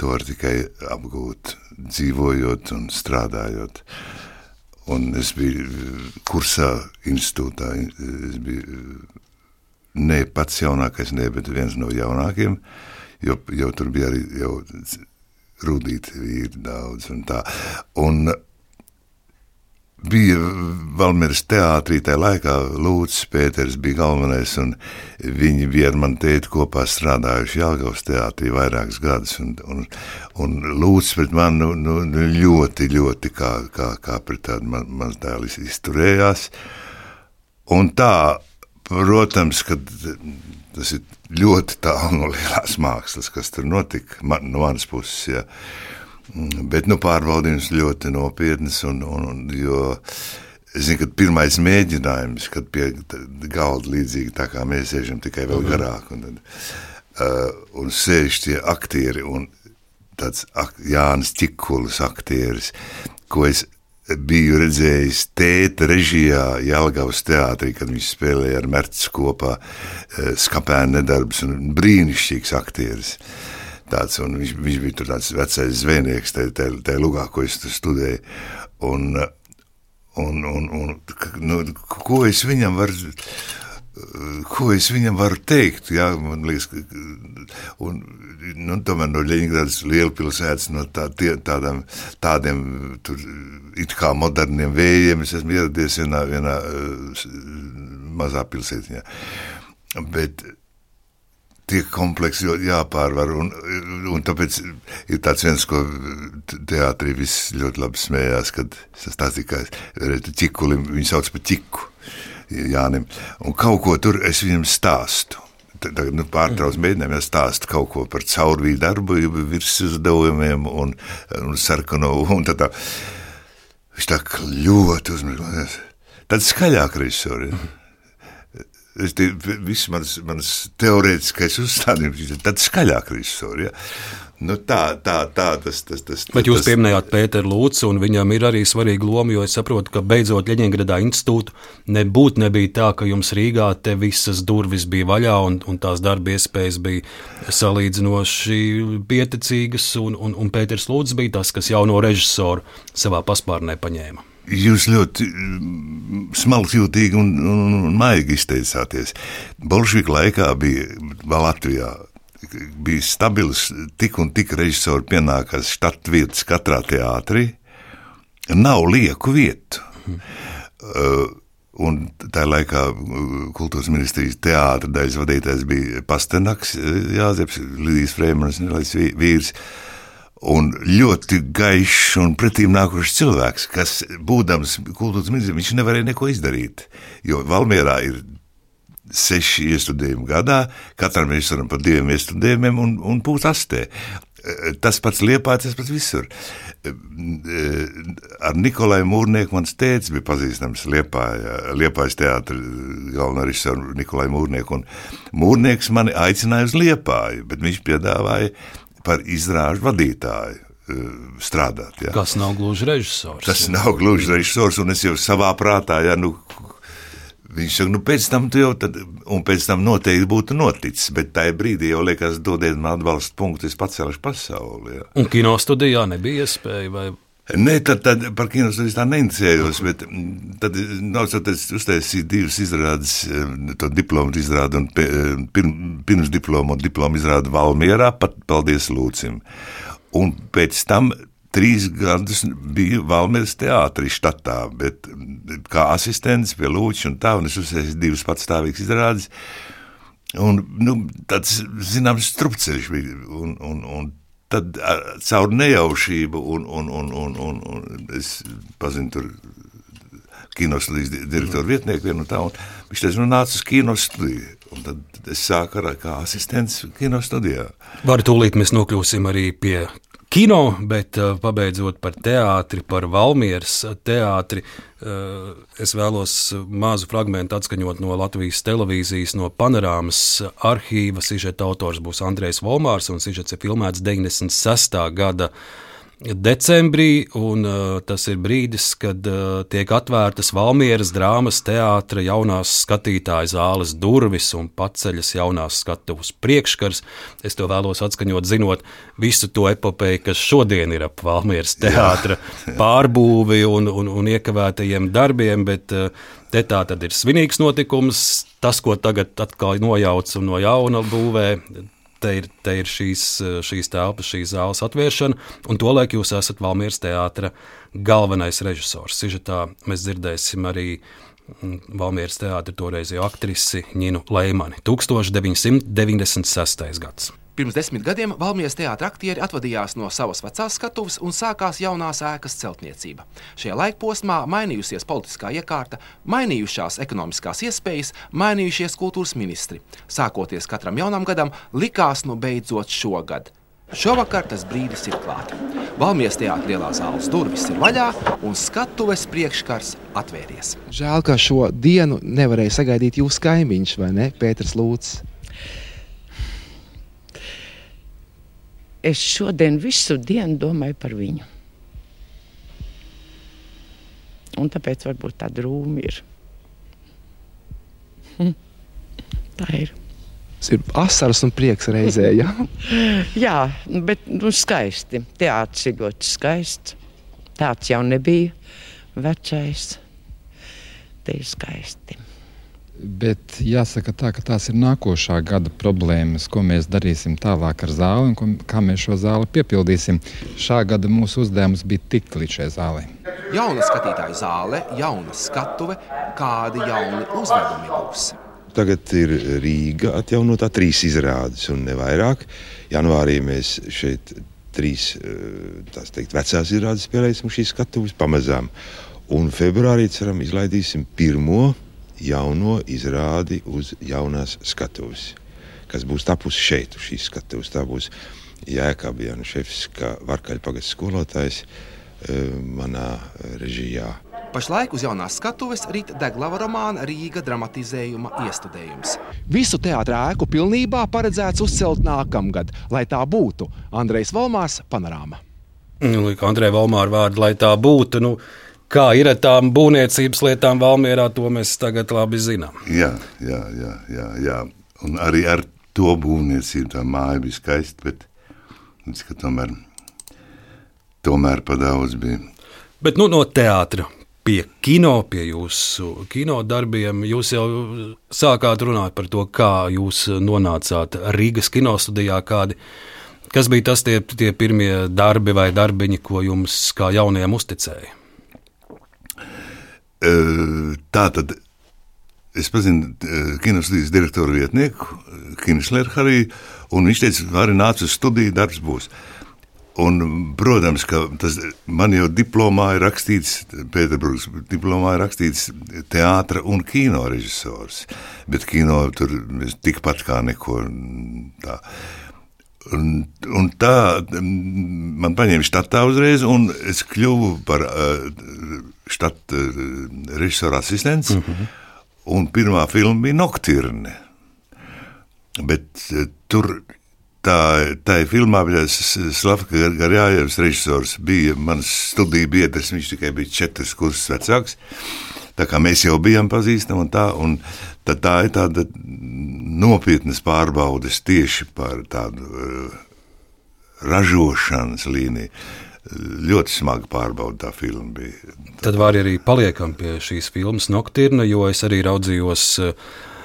To var tikai apgūt, dzīvojot un strādājot. Un es biju kursā, institūtā, es biju ne pats jaunākais, ne, bet viens no jaunākajiem, jo, jo tur bija arī rudīti vīri daudz un tā. Un bija Valmieras teātrī tajā laikā, Lūdzu, Pēters bija galvenais, viņi bija ar mani tēti kopā strādājuši Jālgavas teātrī vairākus gadus, un, un, un Lūdzu pret mani nu, nu, nu, ļoti, ļoti kā, kā, kā pret tādu ma, mazdēlu izturējās, un tā Protams, ka tas ir ļoti tālu no lielās mākslas, kas tur notika man, no manas puses. Ja. Bet nu, pārbaudījums ļoti nopietns. Un, un, un, jo, Es zinu, ka pirmais mēģinājums, kad pie galda līdzīgi tā kā mēs sēžam tikai vēl mhm. garāk, un, tad, uh, un sēž tie aktieri, un tāds ak Jānis Čikulis aktieris, ko es biju redzējis tēta režijā Jālgavas teātrī, kad viņš spēlēja ar Mercis kopā eh, skapēna nedarbs un brīnišķīgs aktieris. Tāds, viņš, viņš bija tur tāds vecais zvejnieks, tajā lugā, ko es tur studēju. Un, un, un, un nu, ko es viņam varu ko es viņam varu teikt? Jā, man liekas, ka, un, nu, tomēr no Leņķagradas lielpilsētas, no tā, tie, tādām, tādiem tur, it kā moderniem vējiem, es esmu ieradies vienā, vienā mazā pilsētiņā. Bet tie kompleksi jāpārvar. Un, un tāpēc ir tāds viens, ko teātrī viss ļoti labi smējās, kad tas tāds tikai ķikulim, viņu sauc par ķiku. Jānim. Un kaut ko tur es viņam stāstu. Tagad nu, pārtrauc mēģinājumu, ja stāstu kaut ko par caurvīju darbu, virs uzdevumiem un, un sarkano. Un tā, tā. Viņš tā ļoti uzmanīgs. Tad skaļāk režisori. Es tie, viss mans, mans teorētiskais uzstādījums ir tāds skaļāk režisori. Ja? Nu, tā, tā, tā tas, tas, tas, Bet jūs tas, pieminējāt Pēteru Lūcu, un viņam ir arī svarīga loma, jo es saprotu, ka beidzot Ļeņģeradā institūtu nebūtu nebija tā, ka jums Rīgā te visas durvis bija vaļā un, un tās darba iespējas bija salīdzinoši pieticīgas, un, un, un Pēters Lūdzu bija tas, kas jauno režisoru savā paspārnē paņēma. Jūs ļoti mm, smalkjūtīgi un, un, un maigi izteicāties. Bolševika laikā bija Latvijā bija stabils, tik un tik režisori pienākās štat vietas katrā teātrī. Nav lieku vietu. Mm. Uh, Un tajā laikā uh, kultūras ministrijas teātris daļas vadītājs bija Pastenaks, uh, Jāzeps, Lidijas Freimans, vīrs. Un ļoti gaišs un pretīm nākošs cilvēks, kas, būdams kultūras ministrs, viņš nevarēja neko izdarīt. Jo Valmjerā ir seši iestudējumi gadā, katram režisoram pa diviem iestudējumiem un, un pusastē. Tas pats liepā, tas pats visur. Ar Nikolai Mūrnieku mans tēvs bija pazīstams Liepājas teātris, galvenā režisora Nikolai Mūrnieku. Mūrnieks mani aicināja uz Liepāju, bet viņš piedāvāja par izrāžu vadītāju strādāt. Ja. Kas nav gluži režisors. Tas nav gluži režisors, un es jau savā prātā, ja nu, Viņš saka, nu pēc tam jau tad, un pēc tam noteikti būtu noticis, bet tajā brīdī jau liekas, dodiet man atbalstu punktu, es pacelšu pasauli. Jā. Un kino studijā nebija iespēja vai? Nē, tad, tad par kino studiju tā neinteresējos, bet tad nācoties uztaisīt divas izrādes, to diplomu izrādu un pirms diplomu un diplomu izrādu Valmierā, pat paldies Lūcim. Un pēc tam trīs gadus biju Valmīras teātrī štatā, bet kā asistents pie Lūča un tā, un es uzsēju divas patstāvīgas izrādes. Un, nu, tāds, zināms, strupceļš bija, un, un, un tad caur nejaušību, un, un, un, un, un, un es pazinu tur kinostudijas direktoru vietnieku vienu tā, un viņš teica, nu nāc uz kinostudiju. Un tad es sāku ar kā asistents kinostudijā. Varu tūlīt mēs nokļūsim arī pie kino, bet uh, pabeidzot par teātri, par Valmieras teātri, uh, es vēlos mazu fragment atskaņot no Latvijas televīzijas, no panorāmas arhīva. Sižeta autors būs Andrejs Volmārs, un sižets ir filmēts 96. gada decembrī, un uh, tas ir brīdis, kad uh, tiek atvērtas Valmieras drāmas teātra jaunās skatītāja zāles durvis un paceļas jaunās skatuves priekškars. Es to vēlos atskaņot, zinot visu to epopeju, kas šodien ir ap Valmieras teātra pārbūvi un, un, un iekavētajiem darbiem, bet uh, te tā tad ir svinīgs notikums. Tas, ko tagad atkal nojauc un no jauna būvē, te ir, te ir šīs, šīs telpas, šīs zāles atvēršana, un tolaik jūs esat Valmieras teātra galvenais režisors. Sižetā mēs dzirdēsim arī mm, Valmieras teātra toreizējo aktrisi Ņinu Leimani 1996. gads. Pirms desmit gadiem Valmijas teātris aktieri atvadījās no savas vecās skatuves un sākās jaunās ēkas celtniecība. Šajā laikposmā mainījusies politiskā iekārta, mainījušās ekonomiskās iespējas, mainījušies kultūras ministri. Sākoties katram jaunam gadam, likās nu beidzot šogad. Šovakar tas brīdis ir klāts. Valmijas teātris lielā zāles durvis ir vaļā un skatuves priekškars atvērties. Žēl, ka šo dienu nevarēja sagaidīt jūsu kaimiņš, vai ne, Pēters Lūcis? Es šodien visu dienu domāju par viņu. Un tāpēc varbūt tā drūmi ir. tā ir. Tas ir asaras un prieks reizē. Ja? Jā, bet nu, skaisti. Teātris ir ļoti skaists. Tāds jau nebija vecais. Te ir skaisti. Bet jāsaka, tā, ka tās ir nākošā gada problēmas, ko mēs darīsim tālāk ar zāli un ko, kā mēs šo zāli piepildīsim. Šā gada mūsu uzdevums bija tikt līdz šai zālei. Jauna skatītāju zāle, jauna skatuve, kādi jauni uzvedumi būs. Tagad ir Rīga atjaunotā trīs izrādes un ne vairāk. Janvārī mēs šeit trīs teikt, vecās izrādes spēlēsim šīs skatuves pamazām. Un februārī ceram izlaidīsim pirmo jauno izrādi uz jaunās skatuves, kas būs tapusi šeit, uz šīs skatuves. Tā būs Jēkabjana šefs, kā Varkaļa pagasts skolotājs manā režijā. Pašlaik uz jaunās skatuves rīt Deglava romāna Rīga dramatizējuma iestudējums. Visu teātrā ēku pilnībā paredzēts uzcelt nākamgad, lai tā būtu Andrejs Valmārs panorāma. Nu, Andrejs Valmāra vārdu, lai tā būtu. Nu, Kā ir ar tām būvniecības lietām Valmjerā, to mēs tagad labi zinām. Jā, jā, jā, jā, jā. un arī ar to būvniecību tā māja bija skaista, bet līdz, tomēr, tomēr pa daudz bija. Bet nu, no teātra pie kino, pie jūsu kino darbiem. Jūs jau sākāt runāt par to, kā jūs nonācāt Rīgas kinostudijā. Kādi, kas bija tas tie, tie pirmie darbi vai darbiņi, ko jums kā jaunajam uzticēja? Tā tad es pazinu kinostudijas direktoru vietnieku, Kinsleru Hariju, un viņš teica, arī nāc uz studiju, darbs būs. Un, protams, ka tas man jau diplomā ir rakstīts, Pēterburgas diplomā ir rakstīts teātris un kino režisors. Bet kino tur tikpat kā neko tādu. Un, un tā man paņēma štatā uzreiz, un es kļuvu par uh, štata uh, režisora asistents. Mm -hmm. Un pirmā filma bija Nocturne. Bet uh, tur tā, tā filmā bija Slavka Garjājevs režisors. Bija mans studiju biedrs, viņš tikai bija četras kursus vecāks. Tā kā mēs jau bijām pazīstami un tā, un tā, tā ir tāda nopietnas pārbaudes tieši par tādu uh, ražošanas līniju. Ļoti smagi pārbaudīta tā filma bija. Tad var arī paliekam pie šīs filmas Nocturna, jo es arī raudzījos uh,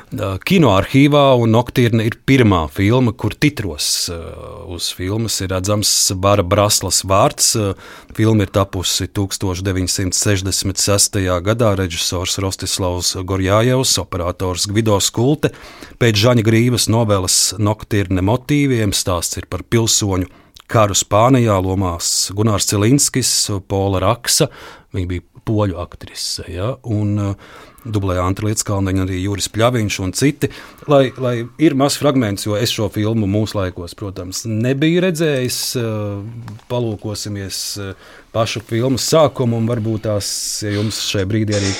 kinoarchīvā, un Nocturna ir pirmā filma, kur titros uz filmas ir redzams Bara Braslas vārds. Filma ir tapusi 1966. gadā režisors Rostislavs Gorjājevs, operators Gvido Skulte. Pēc Žaņa Grības novēles Nocturna motīviem stāsts ir par pilsoņu karu Spānijā lomās Gunārs Cilinskis, Pola Raksa. Viņa bija poļu aktrise. Ja? Un, uh, dublēja Anta Lietskalniņa, arī Juris Pļaviņš un citi. Lai, lai ir mazs fragments, jo es šo filmu mūsu laikos, protams, nebiju redzējis. Palūkosimies pašu filmas sākumu un varbūt tās ja jums šajā brīdī arī.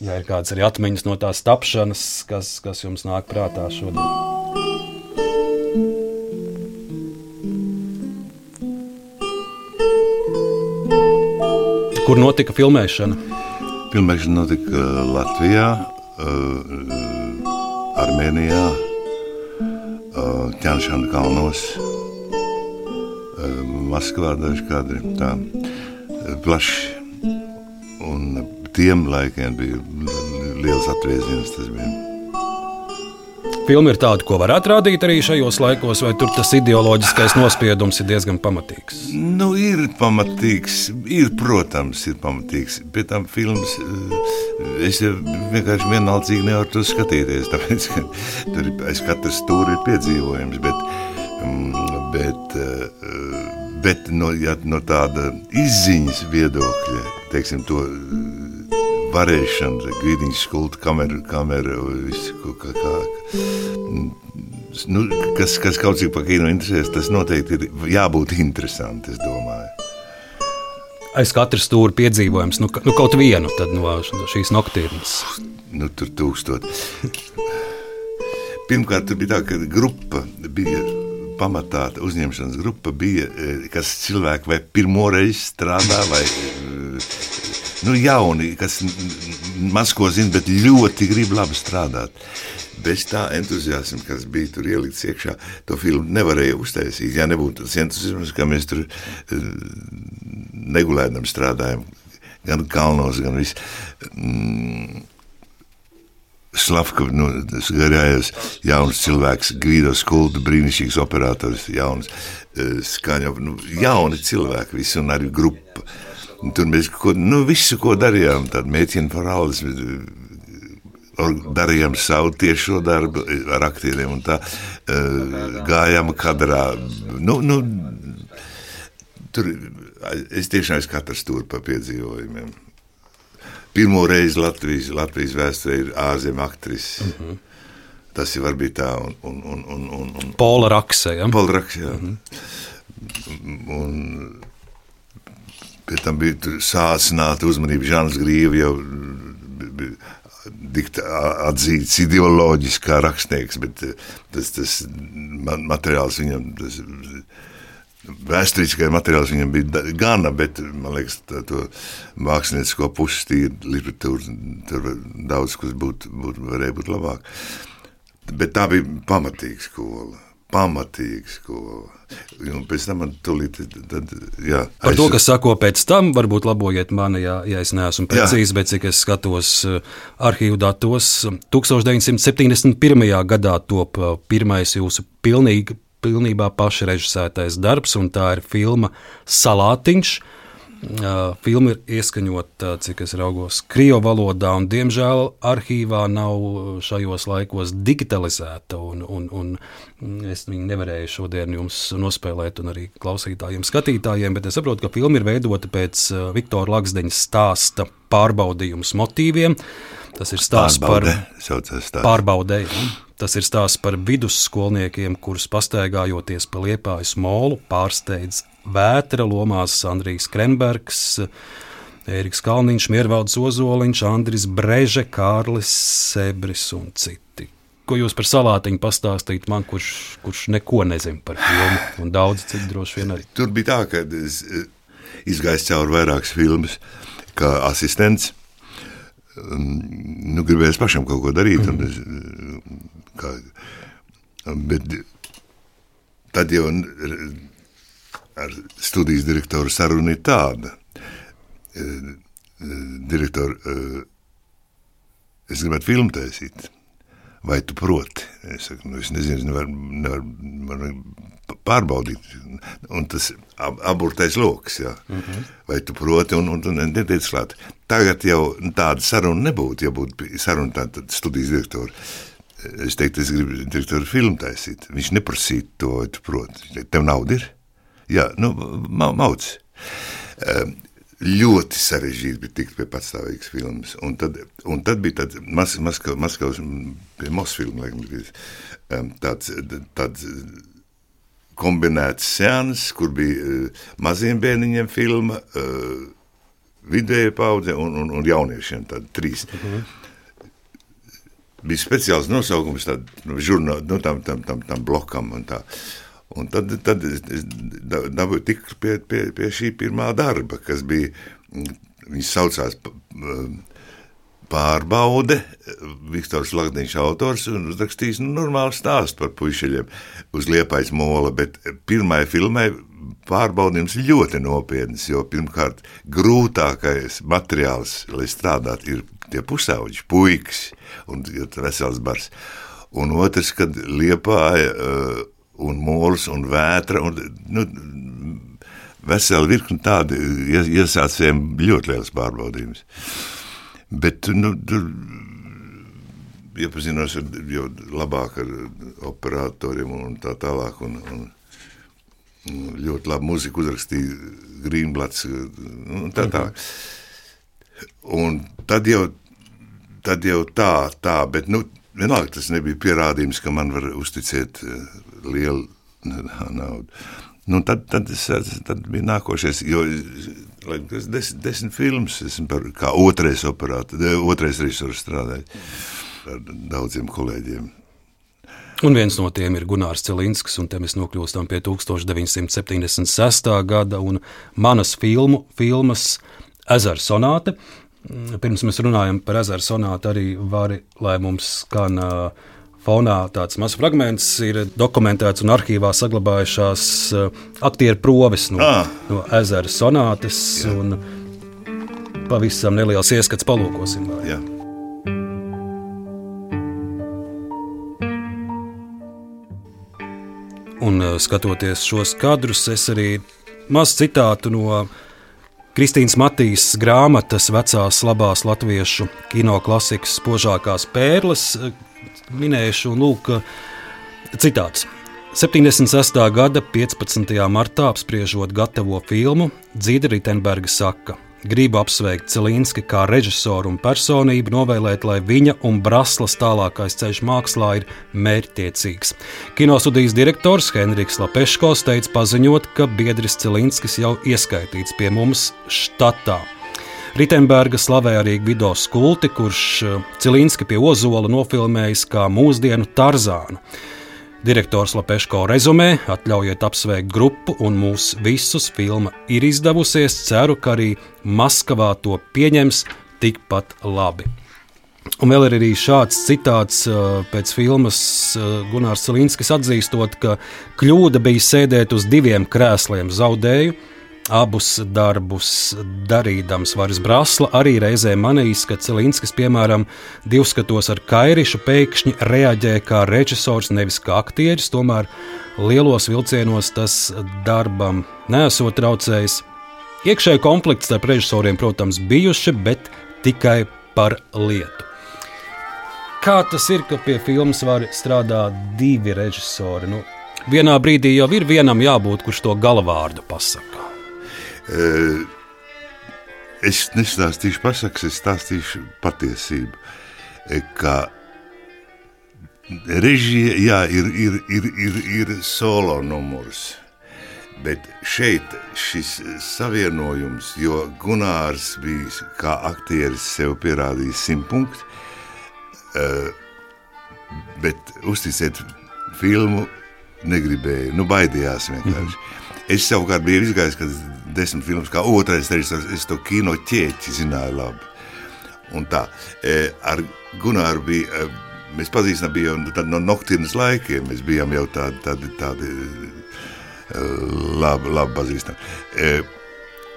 Ja ir kādas arī atmiņas no tās tapšanas, kas, kas jums nāk prātā šodien. Kur notika filmēšana? Filmēšana notika uh, Latvijā, uh, Armēnijā, uh, Ķēniņšana kalnos, Maskavā daži kadri. Tā plaši. Un tiem laikiem bija liels atvēziens. Filma ir tāda, ko varētu rādīt arī šajos laikos, vai tur tas ideoloģiskais nospiedums ir diezgan pamatīgs? Nu, ir pamatīgs, ir, protams, ir pamatīgs. Pie tam filmas eh, es vienkārši vienaldzīgi nevaru to skatīties, tāpēc, ka tur aiz katras stūra ir piedzīvojums, bet, mm, bet, eh, bet no, ja, no tāda izziņas viedokļa, teiksim, to varēšana, grīdiņas skulta, kamera, kamera visu, kā, kā, nu, kas, kas kaut cik par kino interesēs, tas noteikti ir jābūt interesanti, es domāju. Aiz katras stūra piedzīvojums, nu, nu kaut vienu no šīs noktīrnes. Nu, tur tūkstot. Pirmkārt, tur bija tā, ka grupa bija pamatā uzņemšanas grupa bija, e, kas cilvēki vai pirmo reizi strādā, vai nu, jauni, kas maz ko zina, bet ļoti grib labi strādāt. bez tā entuziasma, kas bija tur ielikts iekšā, to filmu nevarēja uztaisīt. Ja nebūtu tas entuziasms, kā mēs tur eh, negulēdam strādājam, gan kalnos, gan viss. Mm, Slavka, nu, garējais jauns cilvēks, Gvido Skulda, brīnišķīgs operators, jauns eh, skaņa, nu, jauni cilvēki, visi un arī grupa. Un tur mēs ko, nu, visu, ko darījām, tad mēķina parādes, darījām savu tiešo darbu ar aktieriem un tā eh, gājām kadrā. Nu, nu, tur es tiešām esmu katrs tur pa piedzīvojumiem. Pirmo reizi Latvijas, Latvijas vēsturē ir ārzemju aktrise. Mm -hmm. Tas ir varbūt tā, un, un, un, un, un, un Pola Rakse. Ja? Pola Rakse, jā. Mm -hmm. Un pēc tam bija sācināta uzmanība. Žāns Grīva jau bija atzīts ideoloģiski kā rakstnieks, bet tas, tas materiāls viņam. Tas, Vēsturiskais materiāls viņam bija gana, bet man liekas, tā, to māksliniecisko pusi, tīri literatūra, tur daudz kas būtu, būtu, varēja būt labāk. Bet tā bija pamatīga skola. Pamatīga skola. Un pēc tam man tulīt, tad, jā, Par to, kas sako pēc tam, varbūt labojiet mani, ja, ja es neesmu precīzi, bet cik es skatos arhīvu datos, 1971. gadā top pirmais jūsu pilnīgi pilnībā pašrežisētais darbs, un tā ir filma Salātiņš. Filma ir ieskaņota, cik es raugos, krievu valodā, un diemžēl arhīvā nav šajos laikos digitalizēta. Un, un, un es viņu nevarēju šodien jums nospēlēt, un arī klausītājiem, skatītājiem, bet es saprotu, ka filma ir veidota pēc Viktora Laksdeņa stāsta pārbaudījums motīviem. Tas ir stāsts Pārbaude, par pārbaudēju. Tas ir stāsts par vidusskolniekiem, kurus pastaigājoties pa liepājas molu, pārsteidz vētra lomās Andrijs Krembergs, Ēriks Kalniņš, Miervalds Ozoliņš, Andris Breže, Kārlis Sebris un citi. Ko jūs par salātiņu pastāstīt man, kurš, kurš neko nezina par filmu, un daudz citu droši vien arī. Tur bija tā, ka es izgāju cauri vairākas filmas kā asistents. Nu, gribēju pašam kaut ko darīt, un es Kā, bet tad jau ar studijas direktoru saruna ir tāda. E, e, Direktori, e, es gribētu filmu taisīt. Vai tu proti? Es saku, nu, es nezinu, nevar, nevar, man pārbaudīt. Un tas ab, aburtais lokus, jā. Mm -hmm. Vai tu proti un, un, un netiec klāt. Tagad jau tāda saruna nebūtu, ja būtu saruna tāda studijas direktora. Es teiktu, es gribu direktoru filmu taisīt. Viņš neprasīja to, vai tu proti. Tev nauda ir? Jā, nu, ma mauc. Um, ļoti sarežģīti bija tikt pie patstāvīgas filmas. Un tad, un tad bija tāds Mas Maskavas, Maskavas pie Mosfilma, laikam, bija tāds, tāds kombinēts seans, kur bija uh, maziem bērniņiem filma, uh, vidēja paudze un, un, un jauniešiem, tādi trīs. Uh -huh bija speciāls nosaukums tad, nu, žurnā, nu, tam, tam, tam, tam blokam. Un, tā. Un tad, tad es dabūju tik pie, pie, pie šī pirmā darba, kas bija, viņas saucās pārbaude, Viktors Lagdiņš autors un uzrakstījis nu, normālu stāstu par puišeļiem uz liepais mola, bet pirmai filmai pārbaudījums ļoti nopietns, jo pirmkārt grūtākais materiāls, lai strādātu, ir tie pusauģi, puikas un vesels bars. Un otrs, kad liepāja uh, un mūls un vētra un, nu, vesela virkni tādi iesācējiem ļoti liels pārbaudījums. Bet, nu, tur iepazinos ar, jau labāk ar operatoriem un tā tālāk. Un, un, ļoti labu muziku uzrakstīja Grīmblats un tā tālāk. Un tad jau tad jau tā, tā, bet nu, vienalga tas nebija pierādījums, ka man var uzticēt uh, lielu naudu. Nu, tad, tad, es, tad bija nākošais, jo tas desmit, desmit filmas, esmu par, kā otrais operātors, otrais režisors strādājis ar daudziem kolēģiem. Un viens no tiem ir Gunārs Celinskis, un te mēs nokļūstam pie 1976. gada un manas filmu, filmas Ezera sonāte, Pirms mēs runājam par ezeru sonātu, arī vari, lai mums skan uh, fonā tāds mazs fragments ir dokumentēts un arhīvā saglabājušās uh, aktieru proves no, Ah. no ezera sonātes. un Pavisam neliels ieskats palūkosim. vai. Jā. Un uh, skatoties šos kadrus, es arī maz citātu no Kristīnas Matīs grāmatas vecās labās latviešu kino klasikas spožākās pērles uh, minēšu. Un lūk, uh, citāts. 76. gada 15. martā apspriežot gatavo filmu, Dzīda Ritenberga saka, gribu apsveikt Celīnski kā režisoru un personību, novēlēt, lai viņa un Braslas tālākais ceļš mākslā ir mērķtiecīgs. Kinostudijas direktors Henriks Lapeškos teica paziņot, ka biedris Celīnskis jau ieskaitīts pie mums štatā. Ritenberga slavē arī Gvido Skulti, kurš eh, Cilīnski pie Ozola nofilmējis kā mūsdienu Tarzānu. Direktors Lapeško rezumē, atļaujiet apsveikt grupu un mūs visus. Filma ir izdevusies, ceru, ka arī Maskavā to pieņems tikpat labi. Un vēl ir arī šāds citāts uh, pēc filmas uh, Gunārs Cilīnskis atzīstot, ka kļūda bija sēdēt uz diviem krēsliem zaudēju. Abus darbus darīdams Varis Brasla arī reizē manījis, ka Cilīnskis, piemēram, divskatos ar Kairišu pēkšņi reaģē kā režisors, nevis kā aktieris. Tomēr lielos vilcienos tas darbam nesot traucējis. Iekšēji konflikts starp režisoriem, protams, bijuši, bet tikai par lietu. Kā tas ir, ka pie filmas var strādāt divi režisori? Nu, vienā brīdī jau ir vienam jābūt, kurš to galvārdu pasakā. Eh, Es nestāstīšu pasakas, es stāstīšu patiesību. Eh, Ka režija jā, ir, ir, ir, ir, ir solo numurs. Bet šeit šis savienojums, jo Gunārs bija kā aktieris sev pierādījis simt punktu, eh, bet uzticēt filmu negribēju, nu baidījās vienkārši. Es savukārt biju izgājis, kad desmit filmas kā otrais režisors, es to kino ķēķi zināju labi. Un tā, e, ar Gunāru bija, e, mēs pazīstam bija jau no noktirnas laikiem, mēs bijām jau tādi, tādi, tādi e, labi, labi pazīstami.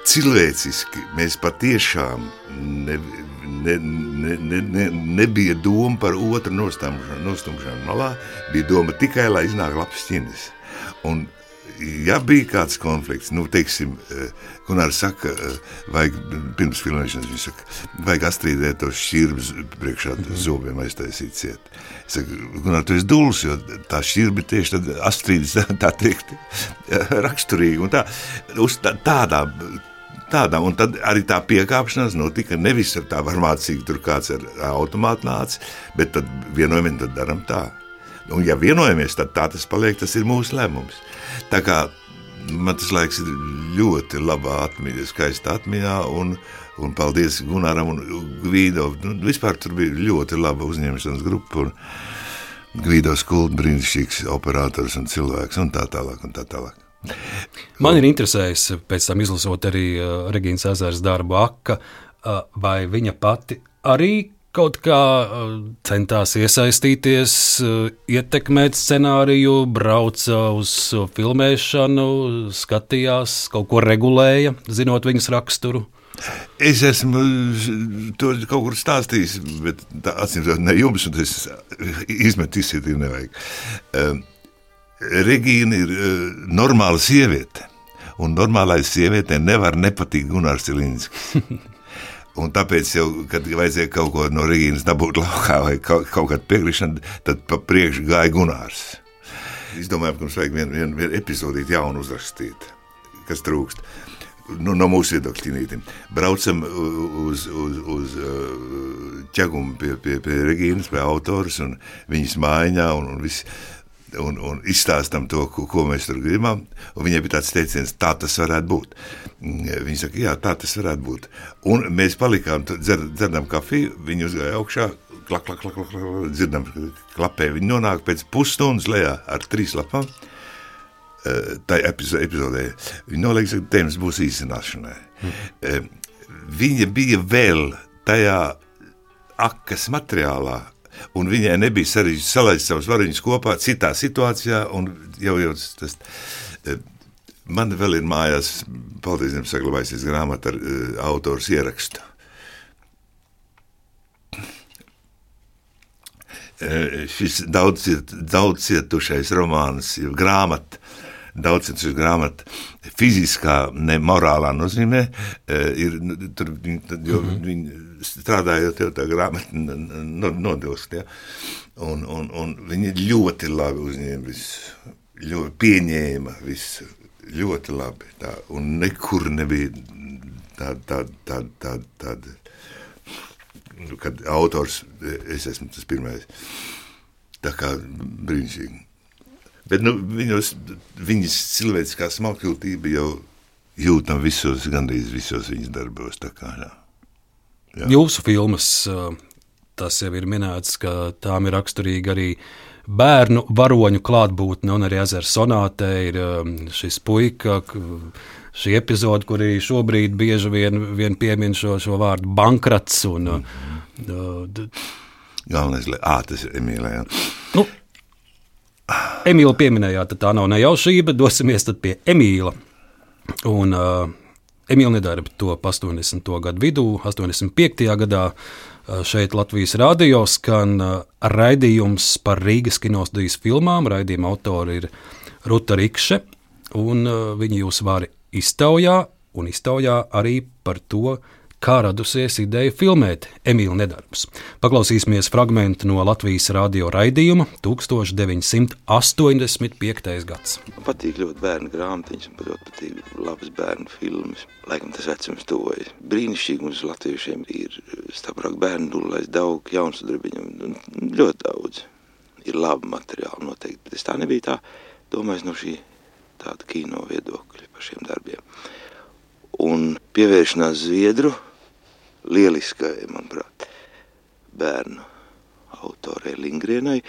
Cilvēciski mēs patiešām ne, ne, ne, ne, ne, nebija doma par otru nostumšanu malā, bija doma tikai, lai iznāk labs ķinis. Un, ja bija kāds konflikts, nu, teiksim, Gunārs saka, eh, vajag pirms filmēšanas, viņš saka, vajag astrīdēt tos šķirbus priekšā zobiem aiztaisīt ciet. Es saku, Gunār, tu esi duls, jo tā šķirbi tieši tad astrīdas, tā teikt, raksturīgi un tā, uz tā, tādā, tādā, un tad arī tā piekāpšanās notika nevis ar tā varmācīgi, tur kāds ar automātu nāca, bet tad vienojamies, tad daram tā. Un ja vienojamies, tad tā tas paliek, tas ir mūsu lēmums. Tā kā man tas laiks ir ļoti labā atmiņā, skaistā atmiņā, un, un paldies Gunaram un Gvido. Nu, vispār tur bija ļoti laba uzņemšanas grupa, un Gvido skulda brīnišķīgs operators un cilvēks, un tā tālāk, un tā tālāk. Man ir interesējis, pēc tam izlasot arī uh, Regīnas Ezers darbu Aka, uh, vai viņa pati arī kaut kā centās iesaistīties, ietekmēt scenāriju, brauca uz filmēšanu, skatījās, kaut ko regulēja, zinot viņas raksturu. Es esmu to kaut kur stāstījis, bet tā acīm redzot, ne jums, un es izmetu izsītīju, nevajag. Regīna ir normāla sieviete, un normālai sievietei nevar nepatikt Gunārs Cilinskis. Un tāpēc, jau, kad vajadzēja kaut ko no Rīgas dabūt laukā vai kaut, kaut kādu piekrišanu, tad pa priekšu gāja Gunārs. Es domāju, ka mums vajag vienu vien, vien epizodīt jaunu uzrakstīt, kas trūkst. Nu, no mūsu viedokļa ķinītim. Braucam uz, uz, uz ķegumu pie, pie, pie Regīnas, pie autors un viņas mājiņā un, un viss un, un izstāstām to, ko, ko mēs tur gribam. Viņai bija tāds teiciens, tā tas varētu būt. Viņa saka, jā, tā tas varētu būt. Un mēs palikām, dzer, dzerdam kafiju, viņa uzgāja augšā. Klak, klak, klak, klak, klak, dzirdam, klapē. Viņa nonāk pēc pusstundas lejā ar trīs lapām. Tā epizodē viņa noliekas, ka tēmas būs īstenošanai. Mm. Viņa bija vēl tajā akas materiālā, Un viņai nebija sarežģīti salaist savus variņus kopā citā situācijā. Jau, jau tas, eh, man vēl ir mājās, paldies Dievam, saglabājusies grāmata ar uh, autors ierakstu. Uh, šis daudz, daudz romāns, grāmata, daudz cietušais grāmata, fiziskā, ne morālā nozīmē, uh, ir tur, jo mm -hmm. viņi strādājot jau tā grāmata nodilst. Ja? Un, un, un viņi ļoti labi uzņēma visu, ļoti pieņēma visu, ļoti labi. Tā, un nekur nebija tāda, tāda, tāda, tāda, tāda nu, kad autors, es esmu tas pirmais, tā kā brīnišķīgi. Bet nu, viņos, viņas cilvēciskā smalkjūtība jau jūtam visos, gandrīz visos viņas darbos. Kā, jā. Jā. Jūsu filmas, tas jau ir minēts, ka tām ir raksturīga arī bērnu varoņu klātbūtne, un arī ezera sonātē ir šis puika. Šī epizode, kur arī šobrīd bieži vien, vien piemin šo, šo vārdu bankrats. Un, mm -hmm. Galvenais, ah, tas ir Emīlija. Nu, Emīlu pieminējāt, tā nav nejaušība. Dosimies pie Emīla. Un, uh, Emīļa Nedarba to 80. gadu vidū, 85. gadā šeit Latvijas rādio skan raidījums par Rīgas kinostudijas filmām. Raidījuma autori ir Ruta Rikše, un viņi jūs var iztaujā, un iztaujā arī par to, kā radusies ideja filmēt Emīļa nedarbus. Paklausīsimies fragment no Latvijas radio raidījuma 1985. gads. Man patīk ļoti bērnu grāmatiņas, man ļoti patīk labas bērnu filmas. Laikam tas vecums tuvojas. Brīnišķīgi mums latviešiem ir staprāk bērnu dulais daudz jaunsudrabiņam, ļoti daudz. Ir labi materiāli noteikti, bet es tā nebija tā domājis no šī tāda kino viedokļa par šiem darbiem. Un pievēršanās Zviedru lieliskai, manuprāt, bērnu autorei Lingrienai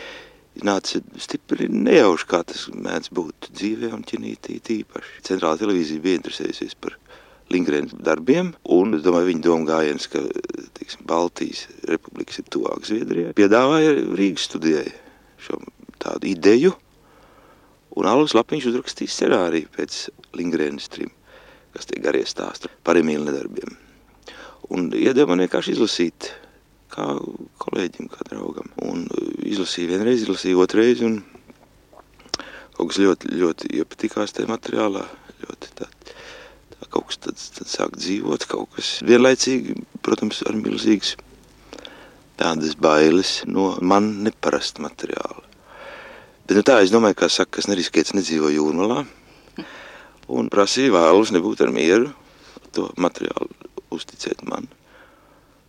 nāca stipri nejauši, kā tas mēdz būt dzīvē un ķinītī tīpaši. Centrāla televīzija bija interesējusies par Lingrēnas darbiem, un es domāju, viņa doma gājiens, ka tiksim, Baltijas republikas ir tuvāk Zviedrijai, piedāvāja Rīgas studijai šo tādu ideju, un Alvas Lapiņš uzrakstīja scenāriju pēc Lingrēnas trim, kas tie garie stāsti par Emīļa nedarbiem un iedeva man vienkārši izlasīt kā kolēģim, kā draugam. Un uh, izlasīju vienreiz, izlasīju otrreiz, un kaut kas ļoti, ļoti iepatikās tajā materiālā. Ļoti tā, tā kaut kas tāds, tāds sāk dzīvot, kaut kas vienlaicīgi, protams, ar milzīgas tādas bailes no man neparasta materiāla. Bet nu tā, es domāju, kā saka, kas neriskēts nedzīvo jūrmalā, un prasīja vēlus nebūt ar mieru to materiālu uzticēt man.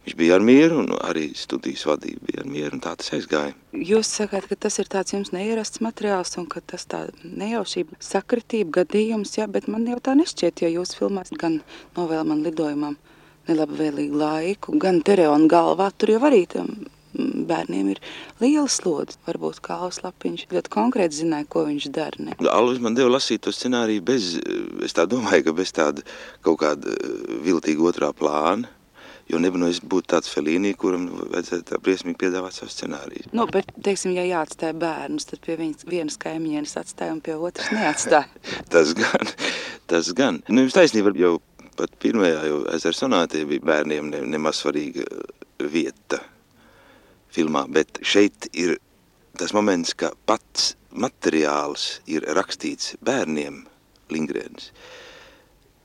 Viņš bija ar mieru, un arī studijas vadība bija ar mieru, un tā tas aizgāja. Jūs sakāt, ka tas ir tāds jums neierasts materiāls, un ka tas tā nejaušība, sakritība, gadījums, jā, bet man jau tā nešķiet, jo jūs filmās gan novēl man lidojumam nelabvēlīgu laiku, gan Tereona galvā, tur jau arī tam bērniem ir liela slodze. Varbūt kā Alus Lapiņš ļoti konkrēti zināja, ko viņš dara. Ne? Alus man deva lasīt to scenāriju bez, es tā domāju, ka bez tāda kaut kāda eh, viltīga otrā plāna. Jo nebūtu es būtu tāds felīnī, kuram vajadzētu tā briesmīgi piedāvāt savu scenāriju. Nu, bet, teiksim, ja jāatstāja bērnus, tad pie viņas, vienas kaimiņienes atstāja un pie otras neatstāja. tas gan, tas gan. Nu, jums taisnība jau pat pirmajā jau ezera sonātē bija bērniem ne, nemaz svarīga vieta filmā, bet šeit ir tas moments, ka pats materiāls ir rakstīts bērniem Lingrēns.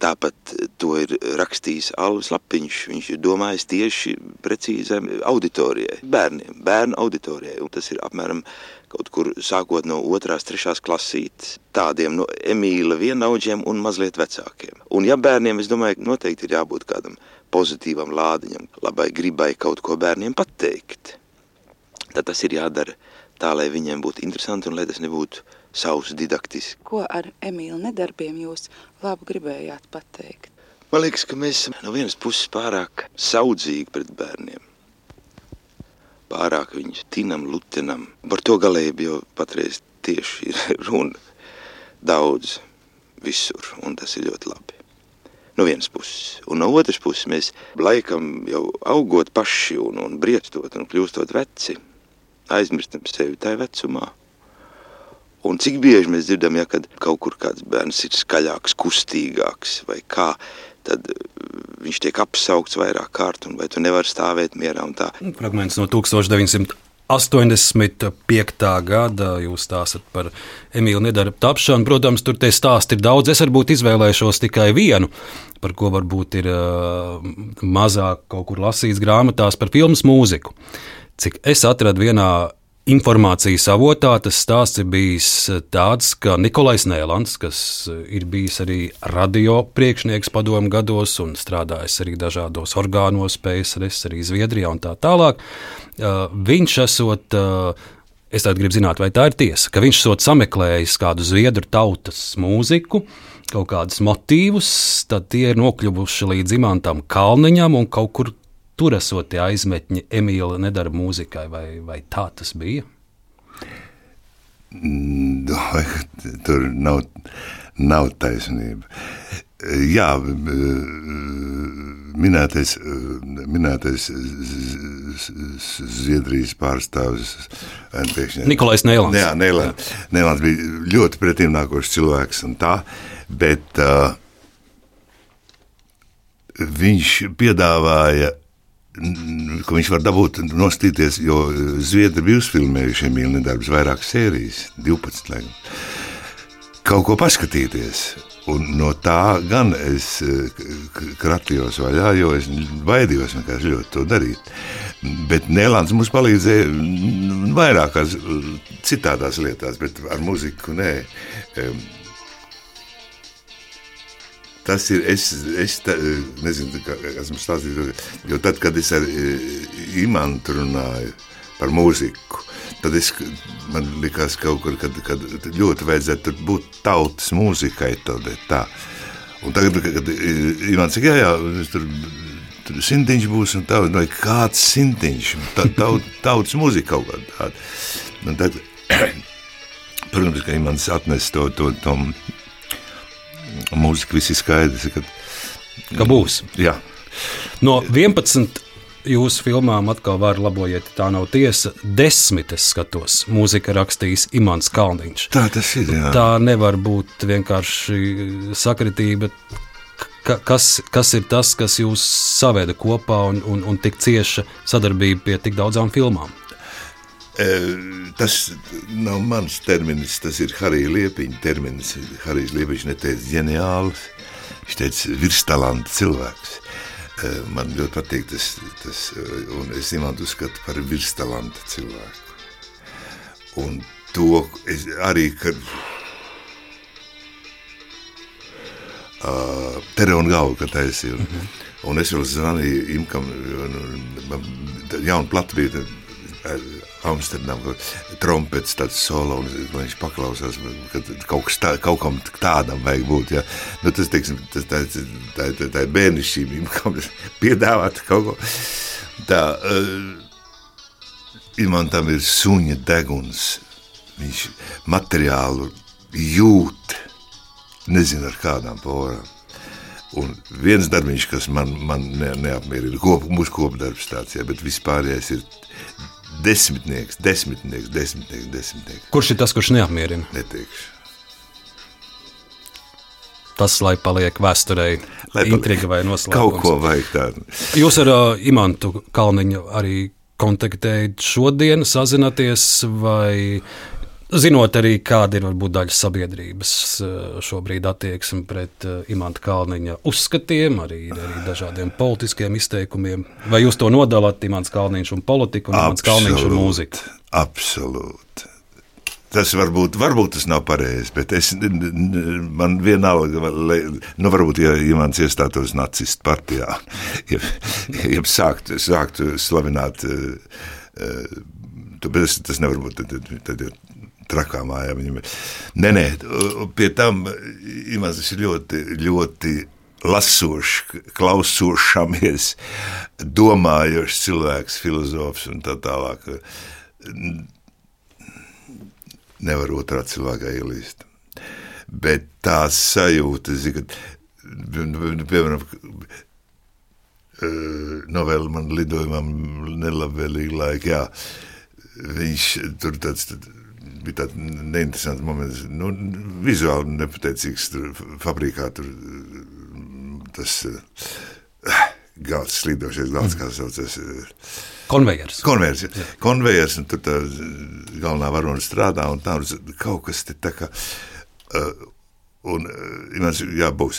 Tāpat to ir rakstījis Alvis Lapiņš. Viņš ir domājis tieši precīzai auditorijai, bērniem, bērnu auditorijai. Un tas ir apmēram kaut kur sākot no otrās, trešās klasītes, tādiem no Emīla vienaudžiem un mazliet vecākiem. Un ja bērniem, es domāju, noteikti ir jābūt kādam pozitīvam lādiņam, labai gribai kaut ko bērniem pateikt tad tas ir jādara tā, lai viņiem būtu interesanti un lai tas nebūtu savs didaktiski. Ko ar Emīlu nedarbiem jūs labu gribējāt pateikt? Man liekas, ka mēs no vienas puses pārāk saudzīgi pret bērniem. Pārāk viņus tinam, lutenam. Par to galēji jau patreiz tieši ir runa daudz visur, un tas ir ļoti labi. No vienas puses. Un no otras puses mēs laikam jau augot paši un, un briekstot un kļūstot veci – aizmirstam sevi tajā vecumā. Un cik bieži mēs dzirdam, ja kaut kur kāds bērns ir skaļāks, kustīgāks vai kā, tad uh, viņš tiek apsaukts vairāk kārt, un vai tu nevari stāvēt mierā un tā. Fragments no 1985. gada. Jūs stāstat par Emīlu Nedaru tapšanu. Protams, tur tie stāsti ir daudz. Es varbūt izvēlēšos tikai vienu, par ko varbūt ir uh, mazāk kaut kur lasīts grāmatās par filmas mūziku. Cik es atradu vienā informācijas avotā tas stāsts ir bijis tāds, ka Nikolais Nēlands, kas ir bijis arī radio priekšnieks padomu gados un strādājis arī dažādos orgānos, PSRS, arī Zviedrijā un tā tālāk, viņš esot. Es tādu gribu zināt, vai tā ir tiesa, ka viņš esot sameklējis kādu zviedru tautas mūziku, kaut kādus motīvus, tad tie ir nokļuvuši līdz imantam Kalniņam un kaut kur tur esot tie aizmetņi Emīla nedara mūzikai, vai, vai tā tas bija? Tur nav, nav taisnība. Jā, minētais, minētais Zviedrijas pārstāvis Nikolais Nēlans. Jā, Nēlans, Nēlans bija ļoti pretimnākošs cilvēks un tā, bet uh, viņš piedāvāja ka viņš var dabūt nostīties, jo Zviedri bija uzfilmējuši Emīļa nedarbs vairākas sērijas, 12 laikam. Kaut ko paskatīties. Un no tā gan es kratījos vaļā, jo es baidījos vienkārši ļoti to darīt. Bet Nēlāns mums palīdzēja vairākās citādās lietās, bet ar muziku nē. Tas ir. Es, es tā, nezinu, kā esmu stāstījis. Jo tad, kad es ar Imantu runāju par mūziku, tad es, man likās, kaut kur, kad, kad ļoti vajadzētu būt tautas mūzikai. Tā. Un tagad, kad Imants saka, jā, jā, tur, tur sintiņš būs un tā, vai kāds sintiņš, tā, taut, tautas mūzika kaut kāda tāda. Un tad, protams, ka Imants atnes to, to, to mūzika viss ir skaidrs. Kad, ka būs. Jā. No 11 jūsu filmām atkal var labojiet, tā nav tiesa. Desmit es skatos, mūzika rakstījis Imants Kalniņš. Tā tas ir. Jā. Tā nevar būt vienkārši sakritība. Ka, kas, kas ir tas, kas jūs saveda kopā un, un, un tik cieša sadarbība pie tik daudzām filmām? Tas nav mans termins, tas ir Harija Liepiņa termins. Harijs Liepiņš neteica ģeniāls, viņš teica virstalanta cilvēks. Man ļoti patīk tas, tas un es imantu uzskatu par virstalanta cilvēku. Un to es arī, kad uh, Tere un Galvu, kad taisīju, mm -hmm. un es vēl zvanīju Imkam, jaunu platu Amsterdamā trompets, tāds solo, un viņš paklausās, ka kaut, tā, kaut kam tādam vajag būt. Ja. Nu, tas, teiksim, tas tā, tā, tā, tā ir bērnišķība, kam piedāvāt kaut ko. Tā, uh, man tam ir suņa deguns. Viņš materiālu jūt, nezinu ar kādām porām. Un viens darbiņš, kas man, man ne, neapmierina, kop, mūsu kopdarbs tāds, ja, bet vispārējais ir desmitnieks, desmitnieks, desmitnieks, desmitnieks. Kurš ir tas, kurš neapmierina? Neteikšu. Tas, lai paliek vēsturē, lai intriga vai noslēpums. Kaut ko vajag tādu. Jūs ar uh, Imantu Kalniņu arī kontaktējat šodien, sazināties, vai zinot arī, kāda ir varbūt daļa sabiedrības šobrīd attieksme pret Imanta Kalniņa uzskatiem, arī, arī dažādiem politiskiem izteikumiem. Vai jūs to nodalāt, Imants Kalniņš un politika, un Imants Kalniņš un mūzika? Absolūti. Tas varbūt, varbūt tas nav pareizi, bet es, man vienalga, nu, varbūt, ja Imants iestātos nacistu partijā, ja, ja sāktu, sāktu slavināt, bet tas, tas nevar būt, tad, tad, tad trakā mājā. Viņam ir. Nē, nē, pie tam Imants ir ļoti, ļoti lasošs, klausošamies, domājošs cilvēks, filozofs un tā tālāk nevar otrā cilvēkā ielīst. Bet tā sajūta, zin, ka, piemēram, novēl man lidojumam nelabvēlīgi laiki, jā, viņš tur tāds. Tad, bija tāds neinteresants moments. Nu, vizuāli nepateicīgs. Tur fabrikā tur tas uh, galds, slīdošais galds, kā saucas. Konvejers. Konvejers, ja. Konvejers un tur tā galvenā varona strādā, un tā kaut kas te tā kā. Uh, Un man ir jābūt.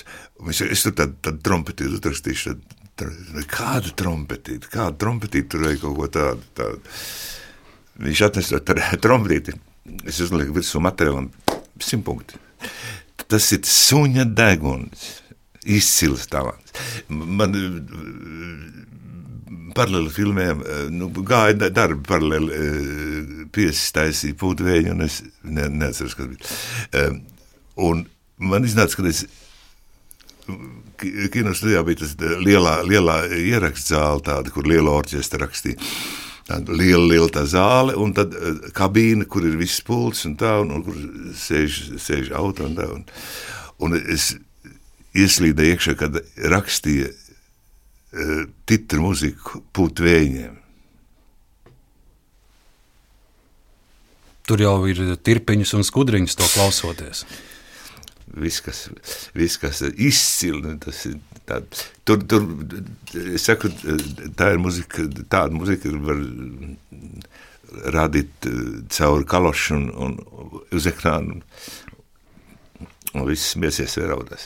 Es tur tādu tā trompetīti uzrakstīšu. Tad, kādu trompetīti, kādu trompetīti tur vajag kaut ko tādu. tādu. Viņš atnesa to trompetīti. Es uzlieku virsū materiālam simt punkti. Tas ir suņa deguns. Izcils talants. Man paralēli filmējām, nu, gāja darbi paralēli piesis taisīja pūtu vēju, un es ne, neatceros, kas bija. Un man iznāca, ka es kino studijā bija tas lielā, lielā ieraksts zāle, tāda, kur liela orķestra rakstīja. Tāda liela, liela tā zāle, un tad kabīne, kur ir viss pults un tā, un, un kur sēž, sēž auto un tā. Un, un es ieslīdēju iekšā, kad rakstīja uh, titru muziku pūtvējiem. Tur jau ir tirpiņas un skudriņas to klausoties viss, kas, viss, kas ir izcili. Tas ir tā, tur, tur, saku, tā ir muzika, tāda muzika var radīt caur kalošu un, un uz ekrānu. Un viss smiesies vēraudās.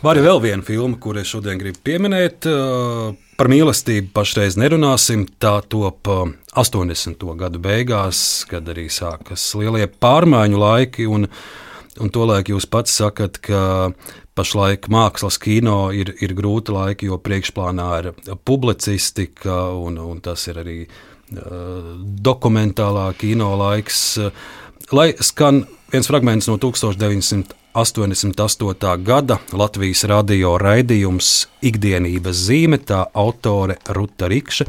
Var arī vēl viena filma, kur es šodien gribu pieminēt. Par mīlestību pašreiz nerunāsim. Tā top 80. gadu beigās, kad arī sākas lielie pārmaiņu laiki. Un, Un tolaik jūs pats sakat, ka pašlaik mākslas kino ir, ir grūti laiki, jo priekšplānā ir publicistika, un, un tas ir arī uh, dokumentālā kino laiks. Lai skan viens fragments no 1988. gada Latvijas radio raidījums Ikdienības zīme, tā autore Ruta Rikša,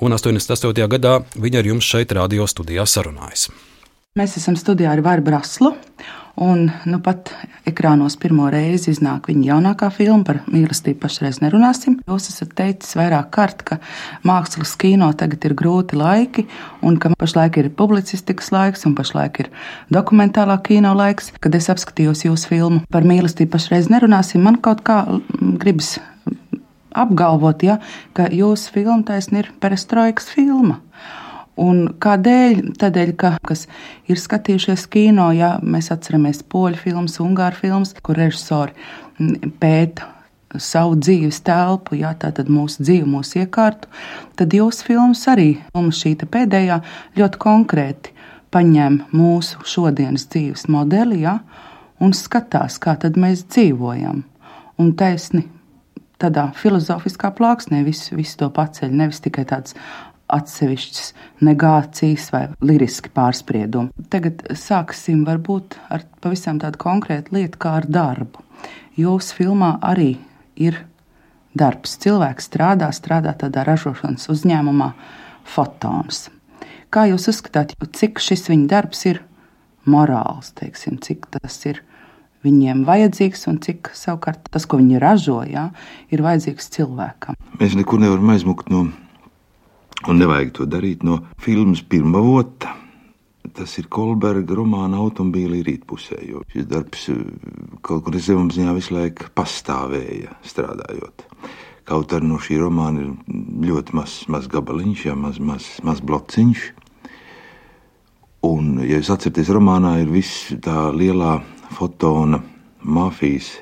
un 88. gadā viņa ar jums šeit radio studijā sarunājas. Mēs esam studijā ar Vāru Braslu. Un nu, pat ekrānos pirmo reizi iznāk viņa jaunākā filma par mīlestību. Pašreiz nerunāsim. Jūs esat teicis vairāk kārt, ka mākslas kino tagad ir grūti laiki, un ka pašlaik ir publicistikas laiks, un pašlaik ir dokumentālā kino laiks. Kad es apskatījos jūsu filmu par mīlestību, pašreiz nerunāsim, man kaut kā gribas apgalvot, ja, ka jūsu filma taisnība ir perestroikas filma. Un kādēļ? Tādēļ, ka kas ir skatījušies kino, ja mēs atceramies poļu filmas, ungāru filmas, kur režisori pēta savu dzīves telpu, ja tā tad mūsu dzīve, mūsu iekārtu, tad jūsu filmas arī, mums šī pēdējā, ļoti konkrēti paņem mūsu šodienas dzīves modeli ja, un skatās, kā tad mēs dzīvojam. Un taisni tādā filozofiskā plāksnē visu, visu to paceļ, nevis tikai tāds atsevišķas negācijas vai liriski pārspriedumi. Tagad sāksim varbūt ar pavisam tādu konkrētu lietu kā ar darbu. Jūsu filmā arī ir darbs. Cilvēks strādā, strādā tādā ražošanas uzņēmumā, fotons. Kā jūs uzskatāt, cik šis viņa darbs ir morāls, teiksim, cik tas ir viņiem vajadzīgs un cik savukārt tas, ko viņi ražo, jā, ir vajadzīgs cilvēkam? Mēs nekur nevaram aizmukt no Un nevajag to darīt no filmas pirmā vota. Tas ir Kolberga romāna automobīlī rītpusē, jo šis darbs eh, kaut kur zemapziņā visu laiku pastāvēja strādājot. Kaut arī no šī romāna ir ļoti mazs maz gabaliņš, jā, maz, maz, maz blociņš. Un, ja jūs atceraties, romānā ir viss tā lielā fotona mafijas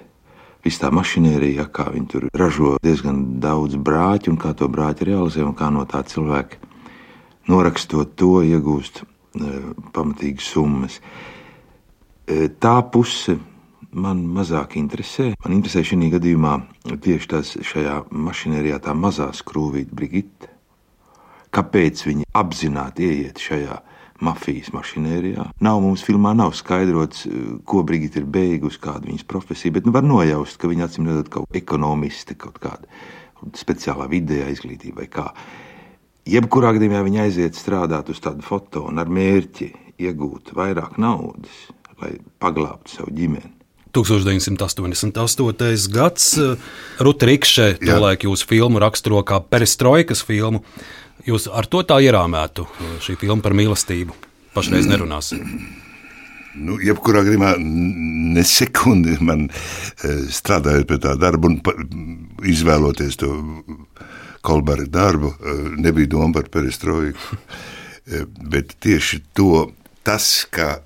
viss tā mašinērija, kā viņi tur ražo diezgan daudz brāķu un kā to brāķi realizē un kā no tā cilvēka norakstot to iegūst e, pamatīgas summas. E, tā puse man mazāk interesē. Man interesē šī gadījumā tieši tas šajā mašinērijā tā mazā skrūvīta Brigita. Kāpēc viņi apzināti ieiet šajā mafijas mašinērijā. Nav mums filmā nav skaidrots, eh, ko Brigita ir beigusi, kāda viņas profesija, bet nu, var nojaust, ka viņa acīm redzot kaut ekonomiste, kaut kāda speciālā vidējā izglītība vai kā. Jebkurā gadījumā viņa aiziet strādāt uz tādu fotonu ar mērķi iegūt vairāk naudas, lai paglābtu savu ģimeni. 1988. gads. Ruta Rikšē, tolaik jūsu filmu raksturo kā perestroikas filmu. Jūs ar to tā ierāmētu šī filma par mīlestību. Pašreiz nerunāsim. Nu, jebkurā gadījumā ne sekundi man eh, strādājot pie tā darba un pa, izvēloties to Kolberga darbu, eh, nebija doma par perestroiku. Eh, bet tieši to, tas, ka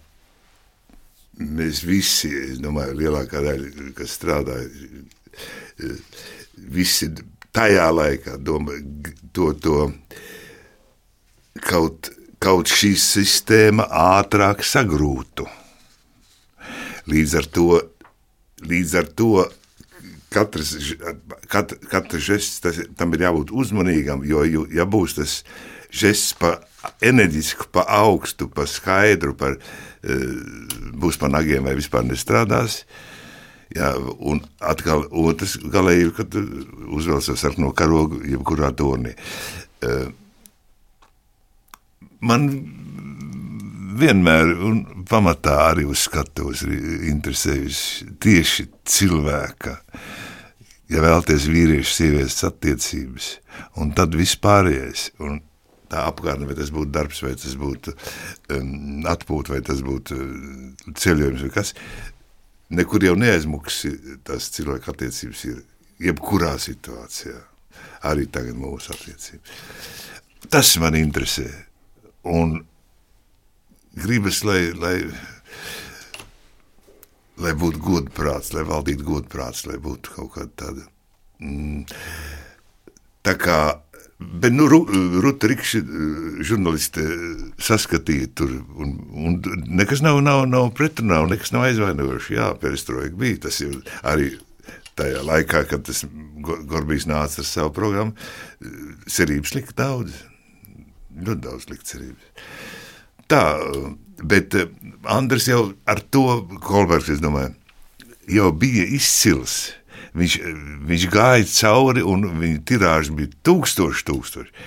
mēs visi, es domāju, lielākā daļa, kas strādāja, visi tajā laikā domā, to, to kaut, kaut šī sistēma ātrāk sagrūtu. Līdz ar to, līdz ar to katrs, kat, katrs žests, tas, tam ir jābūt uzmanīgam, jo, ja būs tas žests pa enerģisku, pa augstu, pa skaidru, par, uh, būs pa nagiem vai vispār nestrādās. Jā, un atkal otrs galēji ir, kad uzvelc ar sarkano karogu jebkurā tornī. Uh, man vienmēr un pamatā arī uz skatuves ir interesējusi tieši cilvēka, ja vēlties vīriešu sievietes attiecības, un tad vispārējais. Un tā apkārtne, vai tas būtu darbs, vai tas būtu um, atpūta, vai tas būtu uh, ceļojums, vai kas. Nekur jau neaizmuks tās cilvēku attiecības ir jebkurā situācijā. Arī tagad mūsu attiecības. Tas man interesē. Un gribas, lai, lai, lai būtu godprāts, lai valdītu godprāts, lai būtu kaut kāda tāda. Mm, tā kā Bet nu, Ruta Rikša, žurnāliste, saskatīja tur, un, un nekas nav, nav, nav pretrunā, un nekas nav aizvainojoši. Jā, perestroika bija. Tas ir arī tajā laikā, kad tas Gorbijs nāca ar savu programmu, cerības lika daudz. Ļoti daudz lika cerības. Tā, bet Andris jau ar to, Kolbergs, es domāju, jau bija izcils Viņš, viņš gāja cauri, un viņa tirāža bija tūkstoši, tūkstoši.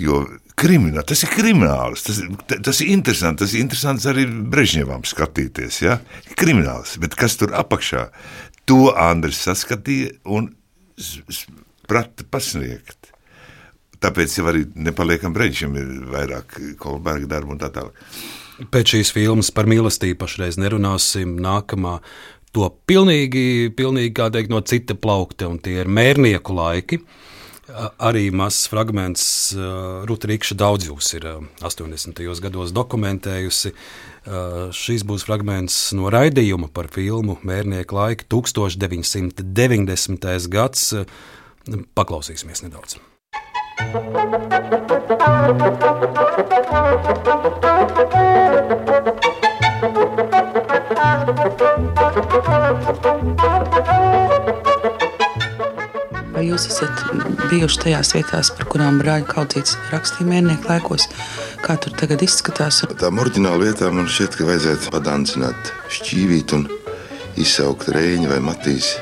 Jo krimināls, tas ir krimināls, tas, tas ir interesanti. Tas ir interesants arī Brežņevam skatīties. Ja? Krimināls, bet kas tur apakšā? To Andris saskatīja un prata pasniegt. Tāpēc jau arī nepaliekam Brežņam, ir vairāk Kolberga darbu un tā tālāk. Pēc šīs filmas par mīlestību pašreiz nerunāsim. Nākamā to pilnīgi, pilnīgi teikt, no cita plaukta, un tie ir mērnieku laiki. Arī mazs fragments, Ruta Rīkša daudz jūs ir 80. gados dokumentējusi. Šis būs fragments no raidījuma par filmu Mērnieku laiki 1990. gads. Paklausīsimies nedaudz. Vai jūs esat bijuši tajās vietās, par kurām brāļa kaudzīts rakstīja mērnieku laikos? Kā tur tagad izskatās? Tām oriģināla vietā man šķiet, ka vajadzētu padancināt, šķīvīt un izsaukt rēņu vai matīs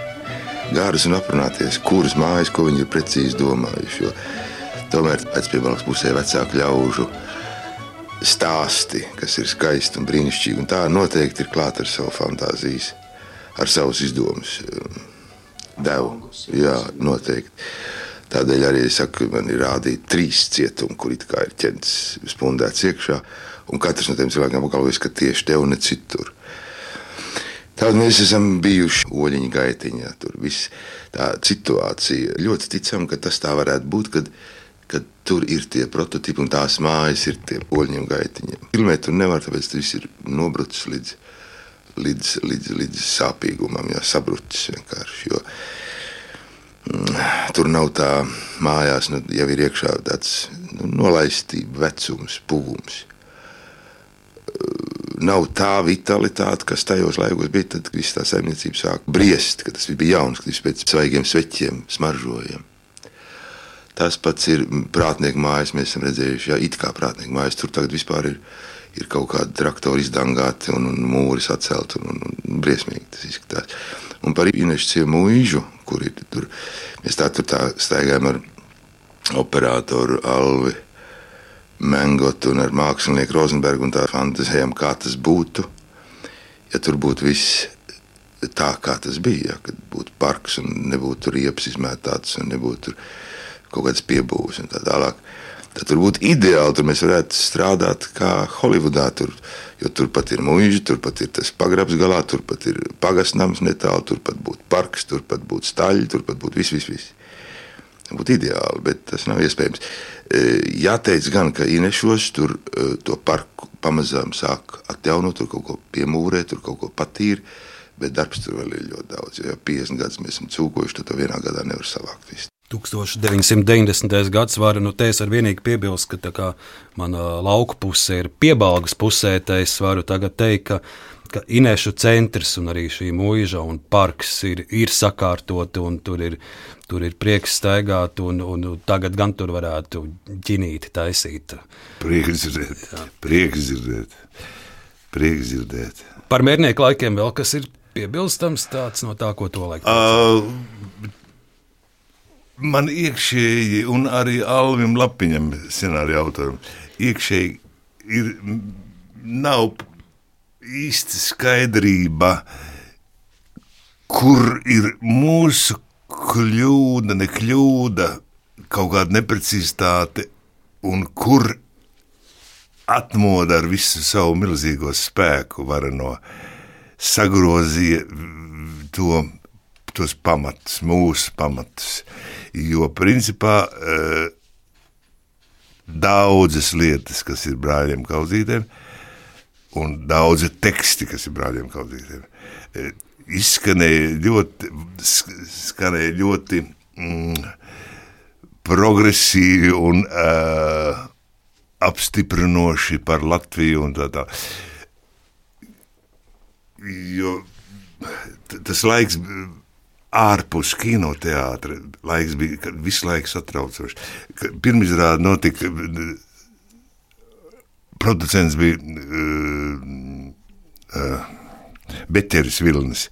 gārus un aprunāties, kuras mājas, ko viņi ir precīzi domājuši. Jo tomēr pēc piebalgas pusē vecāku ļaužu stāsti, kas ir skaisti un brīnišķīgi. Un tā noteikti ir klāta ar savu fantāzijas, ar savus izdomus devu. Jā, noteikti. Tādēļ arī es saku, man ir rādīti trīs cietumi, kur it kā ir ķēdes spundēts iekšā, un katrs no tiem cilvēkiem apgalvojas, ka tieši te un ne citur. Tad mēs esam bijuši oļiņa gaitiņā. Tur viss tā situācija. Ļoti ticam, ka tas tā varētu būt, kad, kad tur ir tie prototipi un tās mājas ir tie oļņiem gaitiņiem. Filmēt tur nevar, tāpēc tas ir nobrucis līdz līdz, līdz, līdz sāpīgumam, jā, sabrucis vienkārši. Jo, mm, tur nav tā mājās, nu, jau ir iekšā tāds nu, nolaistība, vecums, pūgums. Nav tā vitalitāte, kas tajos laikos bija, tad viss tā saimniecība sāka briest, kad tas bija jauns, kad viss pēc svaigiem sveķiem smaržojam. Tas pats ir prātnieku mājas, mēs esam redzējuši, jā, it kā prātnieku mājas, tur tagad vispār ir ir kaut kādi traktori izdangāti un, un mūri sacelti. Un, un, un briesmīgi tas izskatās. Un par Inešu mūžu, kur ir tur, mēs tā tur tā staigājam ar operatoru Alvi Mengotu un ar mākslinieku Rozenbergu un tā fantazējam, kā tas būtu, ja tur būtu viss tā, kā tas bija. Ja, kad būtu parks un nebūtu riepas izmētāts un nebūtu kaut kādas piebūves un tā tālāk. Tad tur būtu ideāli, tur mēs varētu strādāt kā Holivudā. Tur, jo turpat ir mūža, turpat ir tas pagrabs galā, turpat ir pagastnams netālu, turpat būtu parks, turpat būtu staļi, turpat būtu viss, viss. viss. Būtu ideāli, bet tas nav iespējams. E, jāteic gan, ka Inešos tur e, to parku pamazām sāk atjaunot, tur kaut ko piemūrēt, tur kaut ko patīrīt. Bet darbs tur vēl ir ļoti daudz. Jo 50 gadus mēs esam cūkojuši, tad to vienā gadā nevar savākt. Visu. 1990. gads var, nu, te es varu vienīgi piebilst, ka kā mana lauku puse ir piebalgas pusē, te es varu tagad teikt, ka, ka Inešu centrs un arī šī mūža un parks ir, ir sakārtoti un tur ir, tur ir prieks staigāt un, un tagad gan tur varētu ģinīti taisīt. Prieks dzirdēt, prieks dzirdēt, prieks dzirdēt. Par mērnieku laikiem vēl kas ir piebilstams tāds no tā, ko to laikam? Uh, man iekšēji, un arī Alvim Lapiņam, scenārija autoram, iekšēji ir, nav īsti skaidrība, kur ir mūsu kļūda, ne kļūda, kaut kāda neprecizitāte, un kur atmoda ar visu savu milzīgo spēku vareno sagrozīja to, tos pamatus, mūsu pamatus. Jo principā eh, daudzas lietas, kas ir brāļiem Kaudzītēm, un daudzi teksti, kas ir brāļiem Kaudzītēm, eh, izskanēja ļoti, skanēja ļoti mm, progresīvi un uh, apstiprinoši par Latviju un tā tā. Jo tas laiks ārpus kinoteātra laiks bija visu laiku satraucošs. Pirmizrāde notika, producents bija uh, uh, Beķeris Vilnis,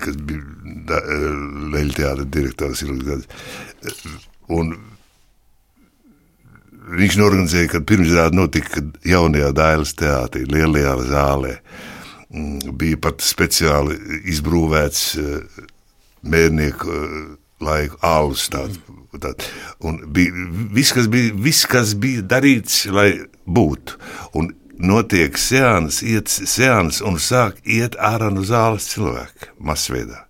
kas bija Leļa teātra direktors ilgas gadus. Un viņš norganizēja, kad pirmizrāde notika jaunajā Dailas teātrī, lielajā zālē. Uh, Mm, bija pat speciāli izbūvēts eh, mērnieku eh, laiku alus. Tāds, tād. Un bija viss, kas bija, viss, kas bija darīts, lai būtu. Un notiek seans, iet seans un sāk iet ārā no zāles cilvēki masveidā.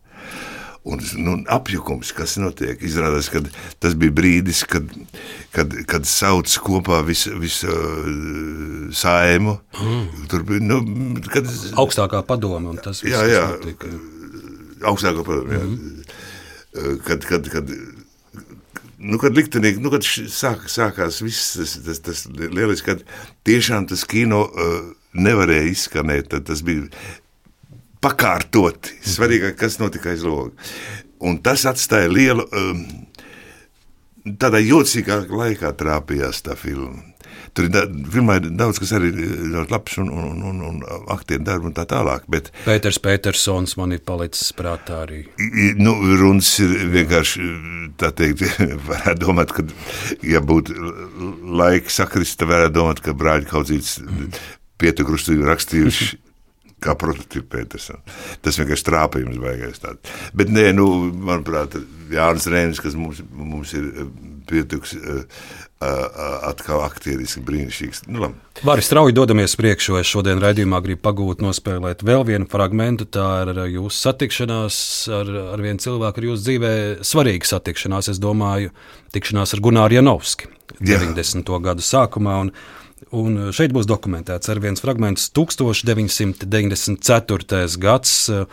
Un nu, apjukums, kas notiek, izrādās, ka tas bija brīdis, kad, kad, kad sauc kopā visu vis, uh, saimu. Mm. Tur bija nu, kad, augstākā padome. Tas jā, jā, notika. augstākā padome. Mm -hmm. kad, kad, kad, nu, kad liktenīgi, nu, kad sāk, sākās viss tas, tas, tas lieliski, kad tiešām tas kino uh, nevarēja izskanēt, tad tas bija pakārtoti. Svarīgāk, kas notika aiz loga. Un tas atstāja lielu, um, tādā jocīgā laikā trāpījās tā filma. Tur ir, da, filmā ir daudz, kas arī ļoti labs un, un, un, un aktieru darbu un tā tālāk. Bet, Pēters Petersons man ir palicis prātā arī. Nu, runas ir vienkārši, tā teikt, varētu domāt, ka, ja būtu laika sakrista, varētu domāt, ka brāļi Kaudzīts pietukrustu rakstījuši kā prototypu Petersona. Tas vienkārši trāpījums beigās. Bet, nē, nu, manuprāt, Jānis Rēnis, kas mums, mums ir eh, pietuks, eh, atkal aktieriski brīnišķīgs. Nu, Vari strauji dodamies priekšu, es šodien raidījumā gribu pagūt nospēlēt vēl vienu fragmentu. Tā ir jūsu satikšanās ar, ar vienu cilvēku, ar jūsu dzīvē svarīga satikšanās, es domāju, tikšanās ar Gunāru Janovski 90. Jā. gadu sākumā. Un, Un eh, šeit būs dokumentēts ar viens fragments 1994. gads eh,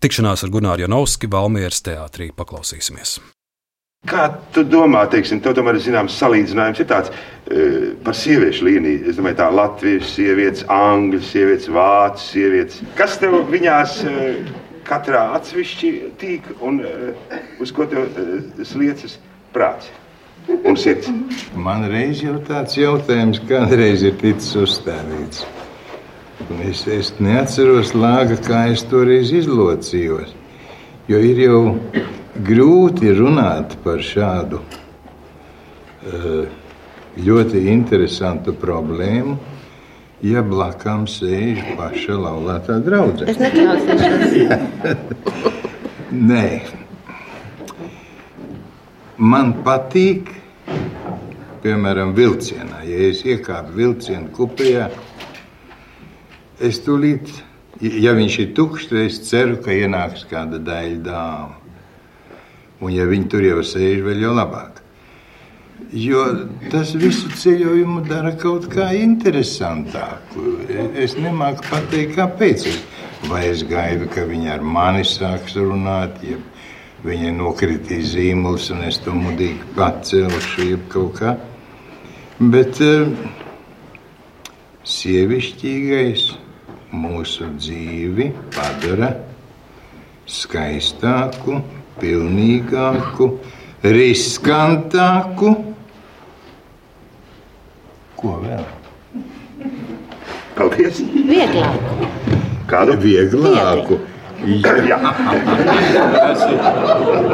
tikšanās ar Gunāru Janovski Valmieras teātrī. Paklausīsimies! Kā tu domā, teiksim, tev tomēr ir zināms salīdzinājums ir tāds uh, par sieviešu līniju. Es domāju, tā latviešu sievietes, angļu sievietes, vācu sievietes. Kas tev viņās uh, katrā atsevišķi tīk un uh, uz ko tev uh, sliecas prāts? Un sirds. Man reiz jau tāds jautājums, kādreiz ir ticis uzstādīts. Un es, es neatceros lāga, kā es toreiz izlocījos. Jo ir jau grūti runāt par šādu uh, ļoti interesantu problēmu, ja blakām sēž paša laulātā draudzene. Es neklausīšos. Nē, man patīk, piemēram, vilcienā. Ja es iekāpu vilcienu kupejā, es tūlīt, ja viņš ir tukšs, tad es ceru, ka ienāks kāda daļa dāma. Un, ja viņi tur jau sēž, vēl jau labāk. Jo tas visu ceļojumu dara kaut kā interesantāku. Es nemāku pateikt, kāpēc. Vai es gaidu, ka viņi ar mani sāks runāt, ja viņai nokritīs zīmols un es to mudīgi pacelšu, jeb kaut kā. Bet uh, sievišķīgais mūsu dzīvi padara skaistāku, pilnīgāku, riskantāku. Ko vēl? Paldies! Vieglāk. Kādu? Vieglāku. Jā, tas ir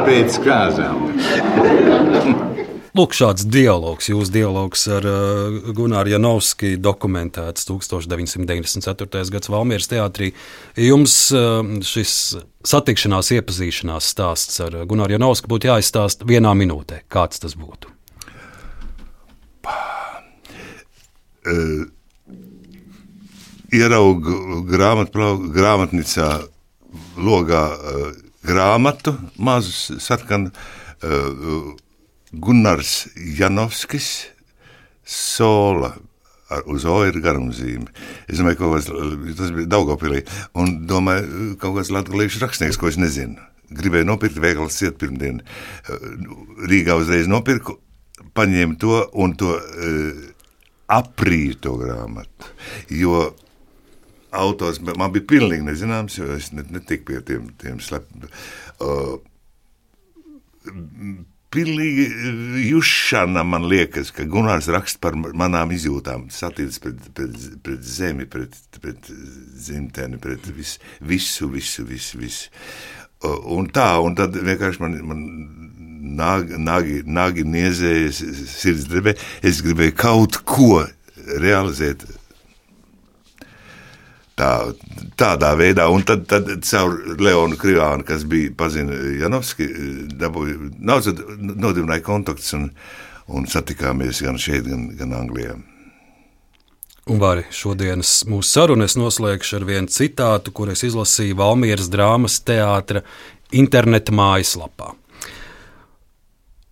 pēc kāzām. Lūk, šāds dialogs, jūsu dialogs ar uh, Gunāru Janovski dokumentēts 1994. gads Valmieras teātrī. Jums uh, šis satikšanās, iepazīšanās stāsts ar Gunāru Janovski būtu jāizstāst vienā minūtē. Kāds tas būtu? Uh, ieraugu grāmatnicā logā uh, grāmatu, mazu sarkanu. Uh, Gunārs Janovskis, Sola. Ar, uz O ir garumzīme. Es domāju, ka tas bija Daugopilī. Un domāju, kaut kāds latviešu rakstnieks, ko es nezinu. Gribēju nopirkt veikalas ciet pirmdien. Rīgā uzreiz nopirku, paņēmu to un to aprīju to grāmatu. Jo autors man bija pilnīgi nezināms, jo es net, netiku pie tiem, tiem slepniem. Uh, pilnīgi jušana man liekas, ka Gunārs raksta par manām izjūtām, satiecas pret, pret, pret zemi, pret, pret dzimteni, pret vis, visu, visu, visu, visu. Un tā, un tad vienkārši man, man nāgi, nāgi, nāgi niezēja sirds drebē. Es gribēju kaut ko realizēt tā, tādā veidā. Un tad, tad caur Leonu Krivānu, kas bija pazina Janovski, dabūja naudas, nodibināja kontaktus un, un satikāmies gan šeit, gan, gan Anglijā. Un arī šodienas mūsu sarunu es noslēgšu ar vienu citātu, kur es izlasīju Valmieras drāmas teātra interneta mājaslapā.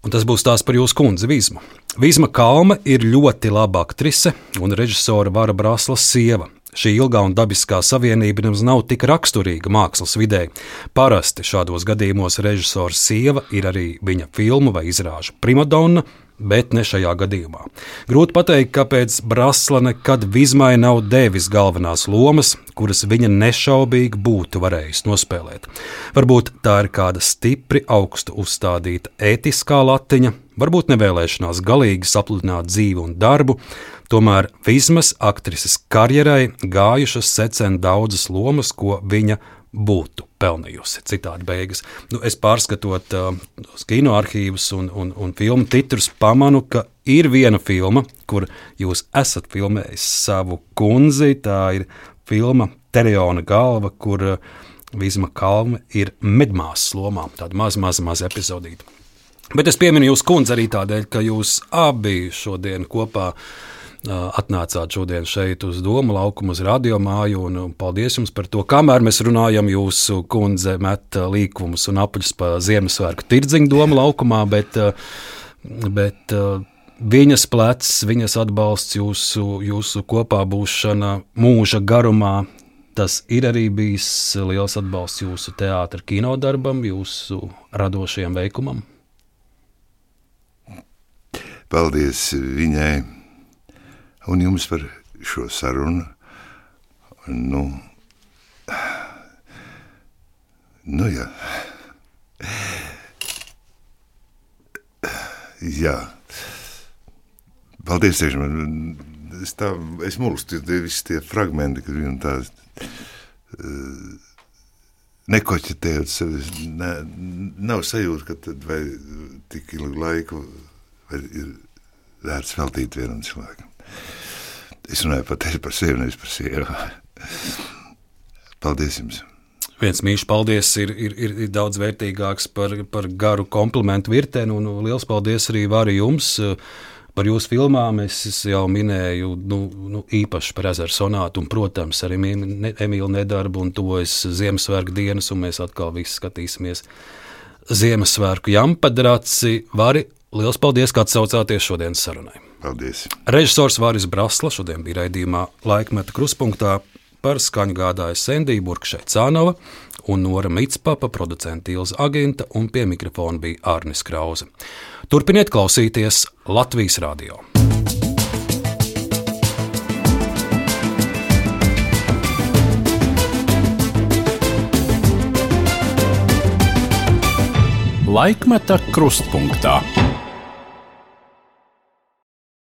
Un tas būs tās par jūsu kundzi Vīsmu. Vīsma Kalma ir ļoti laba aktrise un režisora Vara Brāslas sieva. Šī ilgā un dabiskā savienība nemaz nav tik raksturīga mākslas vidē. Parasti šādos gadījumos režisora sieva ir arī viņa filmu vai izrāžu primadonna, bet ne šajā gadījumā. Grūti pateikt, kāpēc Brasla nekad Vizmai nav devis galvenās lomas, kuras viņa nešaubīgi būtu varējusi nospēlēt. Varbūt tā ir kāda stipri augstu uzstādīta ētiskā latiņa, varbūt nevēlēšanās galīgi sapludināt dzīvi un darbu, tomēr Vizmas aktrises karjerai gājušas secen daudzas lomas, ko viņa būtu pelnījusi. Citādi beigas. Nu, es pārskatot uh, kino arhīvus un, un, un filmu titrus, pamanu, ka ir viena filma, kur jūs esat filmējis savu kundzi. Tā ir filma Teriona galva, kur uh, Vizma Kalma ir medmāsas lomā. Tāda maza, maza, maza epizodīta. Bet es pieminu jūsu kundzi arī tādēļ, ka jūs abi šodien kopā atnācāt šodien šeit uz Doma laukumu, uz radiomāju. Un, un paldies jums par to. Kamēr mēs runājam, jūsu kundze met līkumus un apaļus pa Ziemassvētku tirdziņu Doma laukumā, bet, bet viņas plecs, viņas atbalsts, jūsu, jūsu kopā būšana mūža garumā. Tas ir arī bijis liels atbalsts jūsu teātris, kinodarbam, jūsu radošajam veikumam. Paldies viņai! un jums par šo sarunu. Nu, nu jā. jā. Paldies, tiešām. Es, tā, es mulstu, visi tie fragmenti, kas bija tādi. Nekoķetējot sevi, ne, nav sajūta, ka tad vai tik ilgu laiku vai ir vērts veltīt vienam cilvēkam. Es runāju pat par sevi, nevis par sievu. Paldies jums! Viens mīļš paldies ir, ir, ir, ir daudz vērtīgāks par, par garu komplimentu virteni, un liels paldies arī Vāri jums. Par jūsu filmām es jau minēju, nu, nu, īpaši par ezeru sonātu, un, protams, arī Emīlu nedarbu, un tuvojas Ziemassvētku dienas, un mēs atkal visi skatīsimies Ziemassvētku jampadraci. Vari, liels paldies, ka atsaucāties šodienas sarunai. Paldies! Režisors Vāris Brasla šodien bija raidījumā Laikmeta kruspunktā. Par skaņu gādāja Sendija Burkšē Cānova un Nora Mitspapa, producenta Ilza Aginta un pie mikrofona bija Arnis Krause. Turpiniet klausīties Latvijas radio! Laikmeta krustpunktā.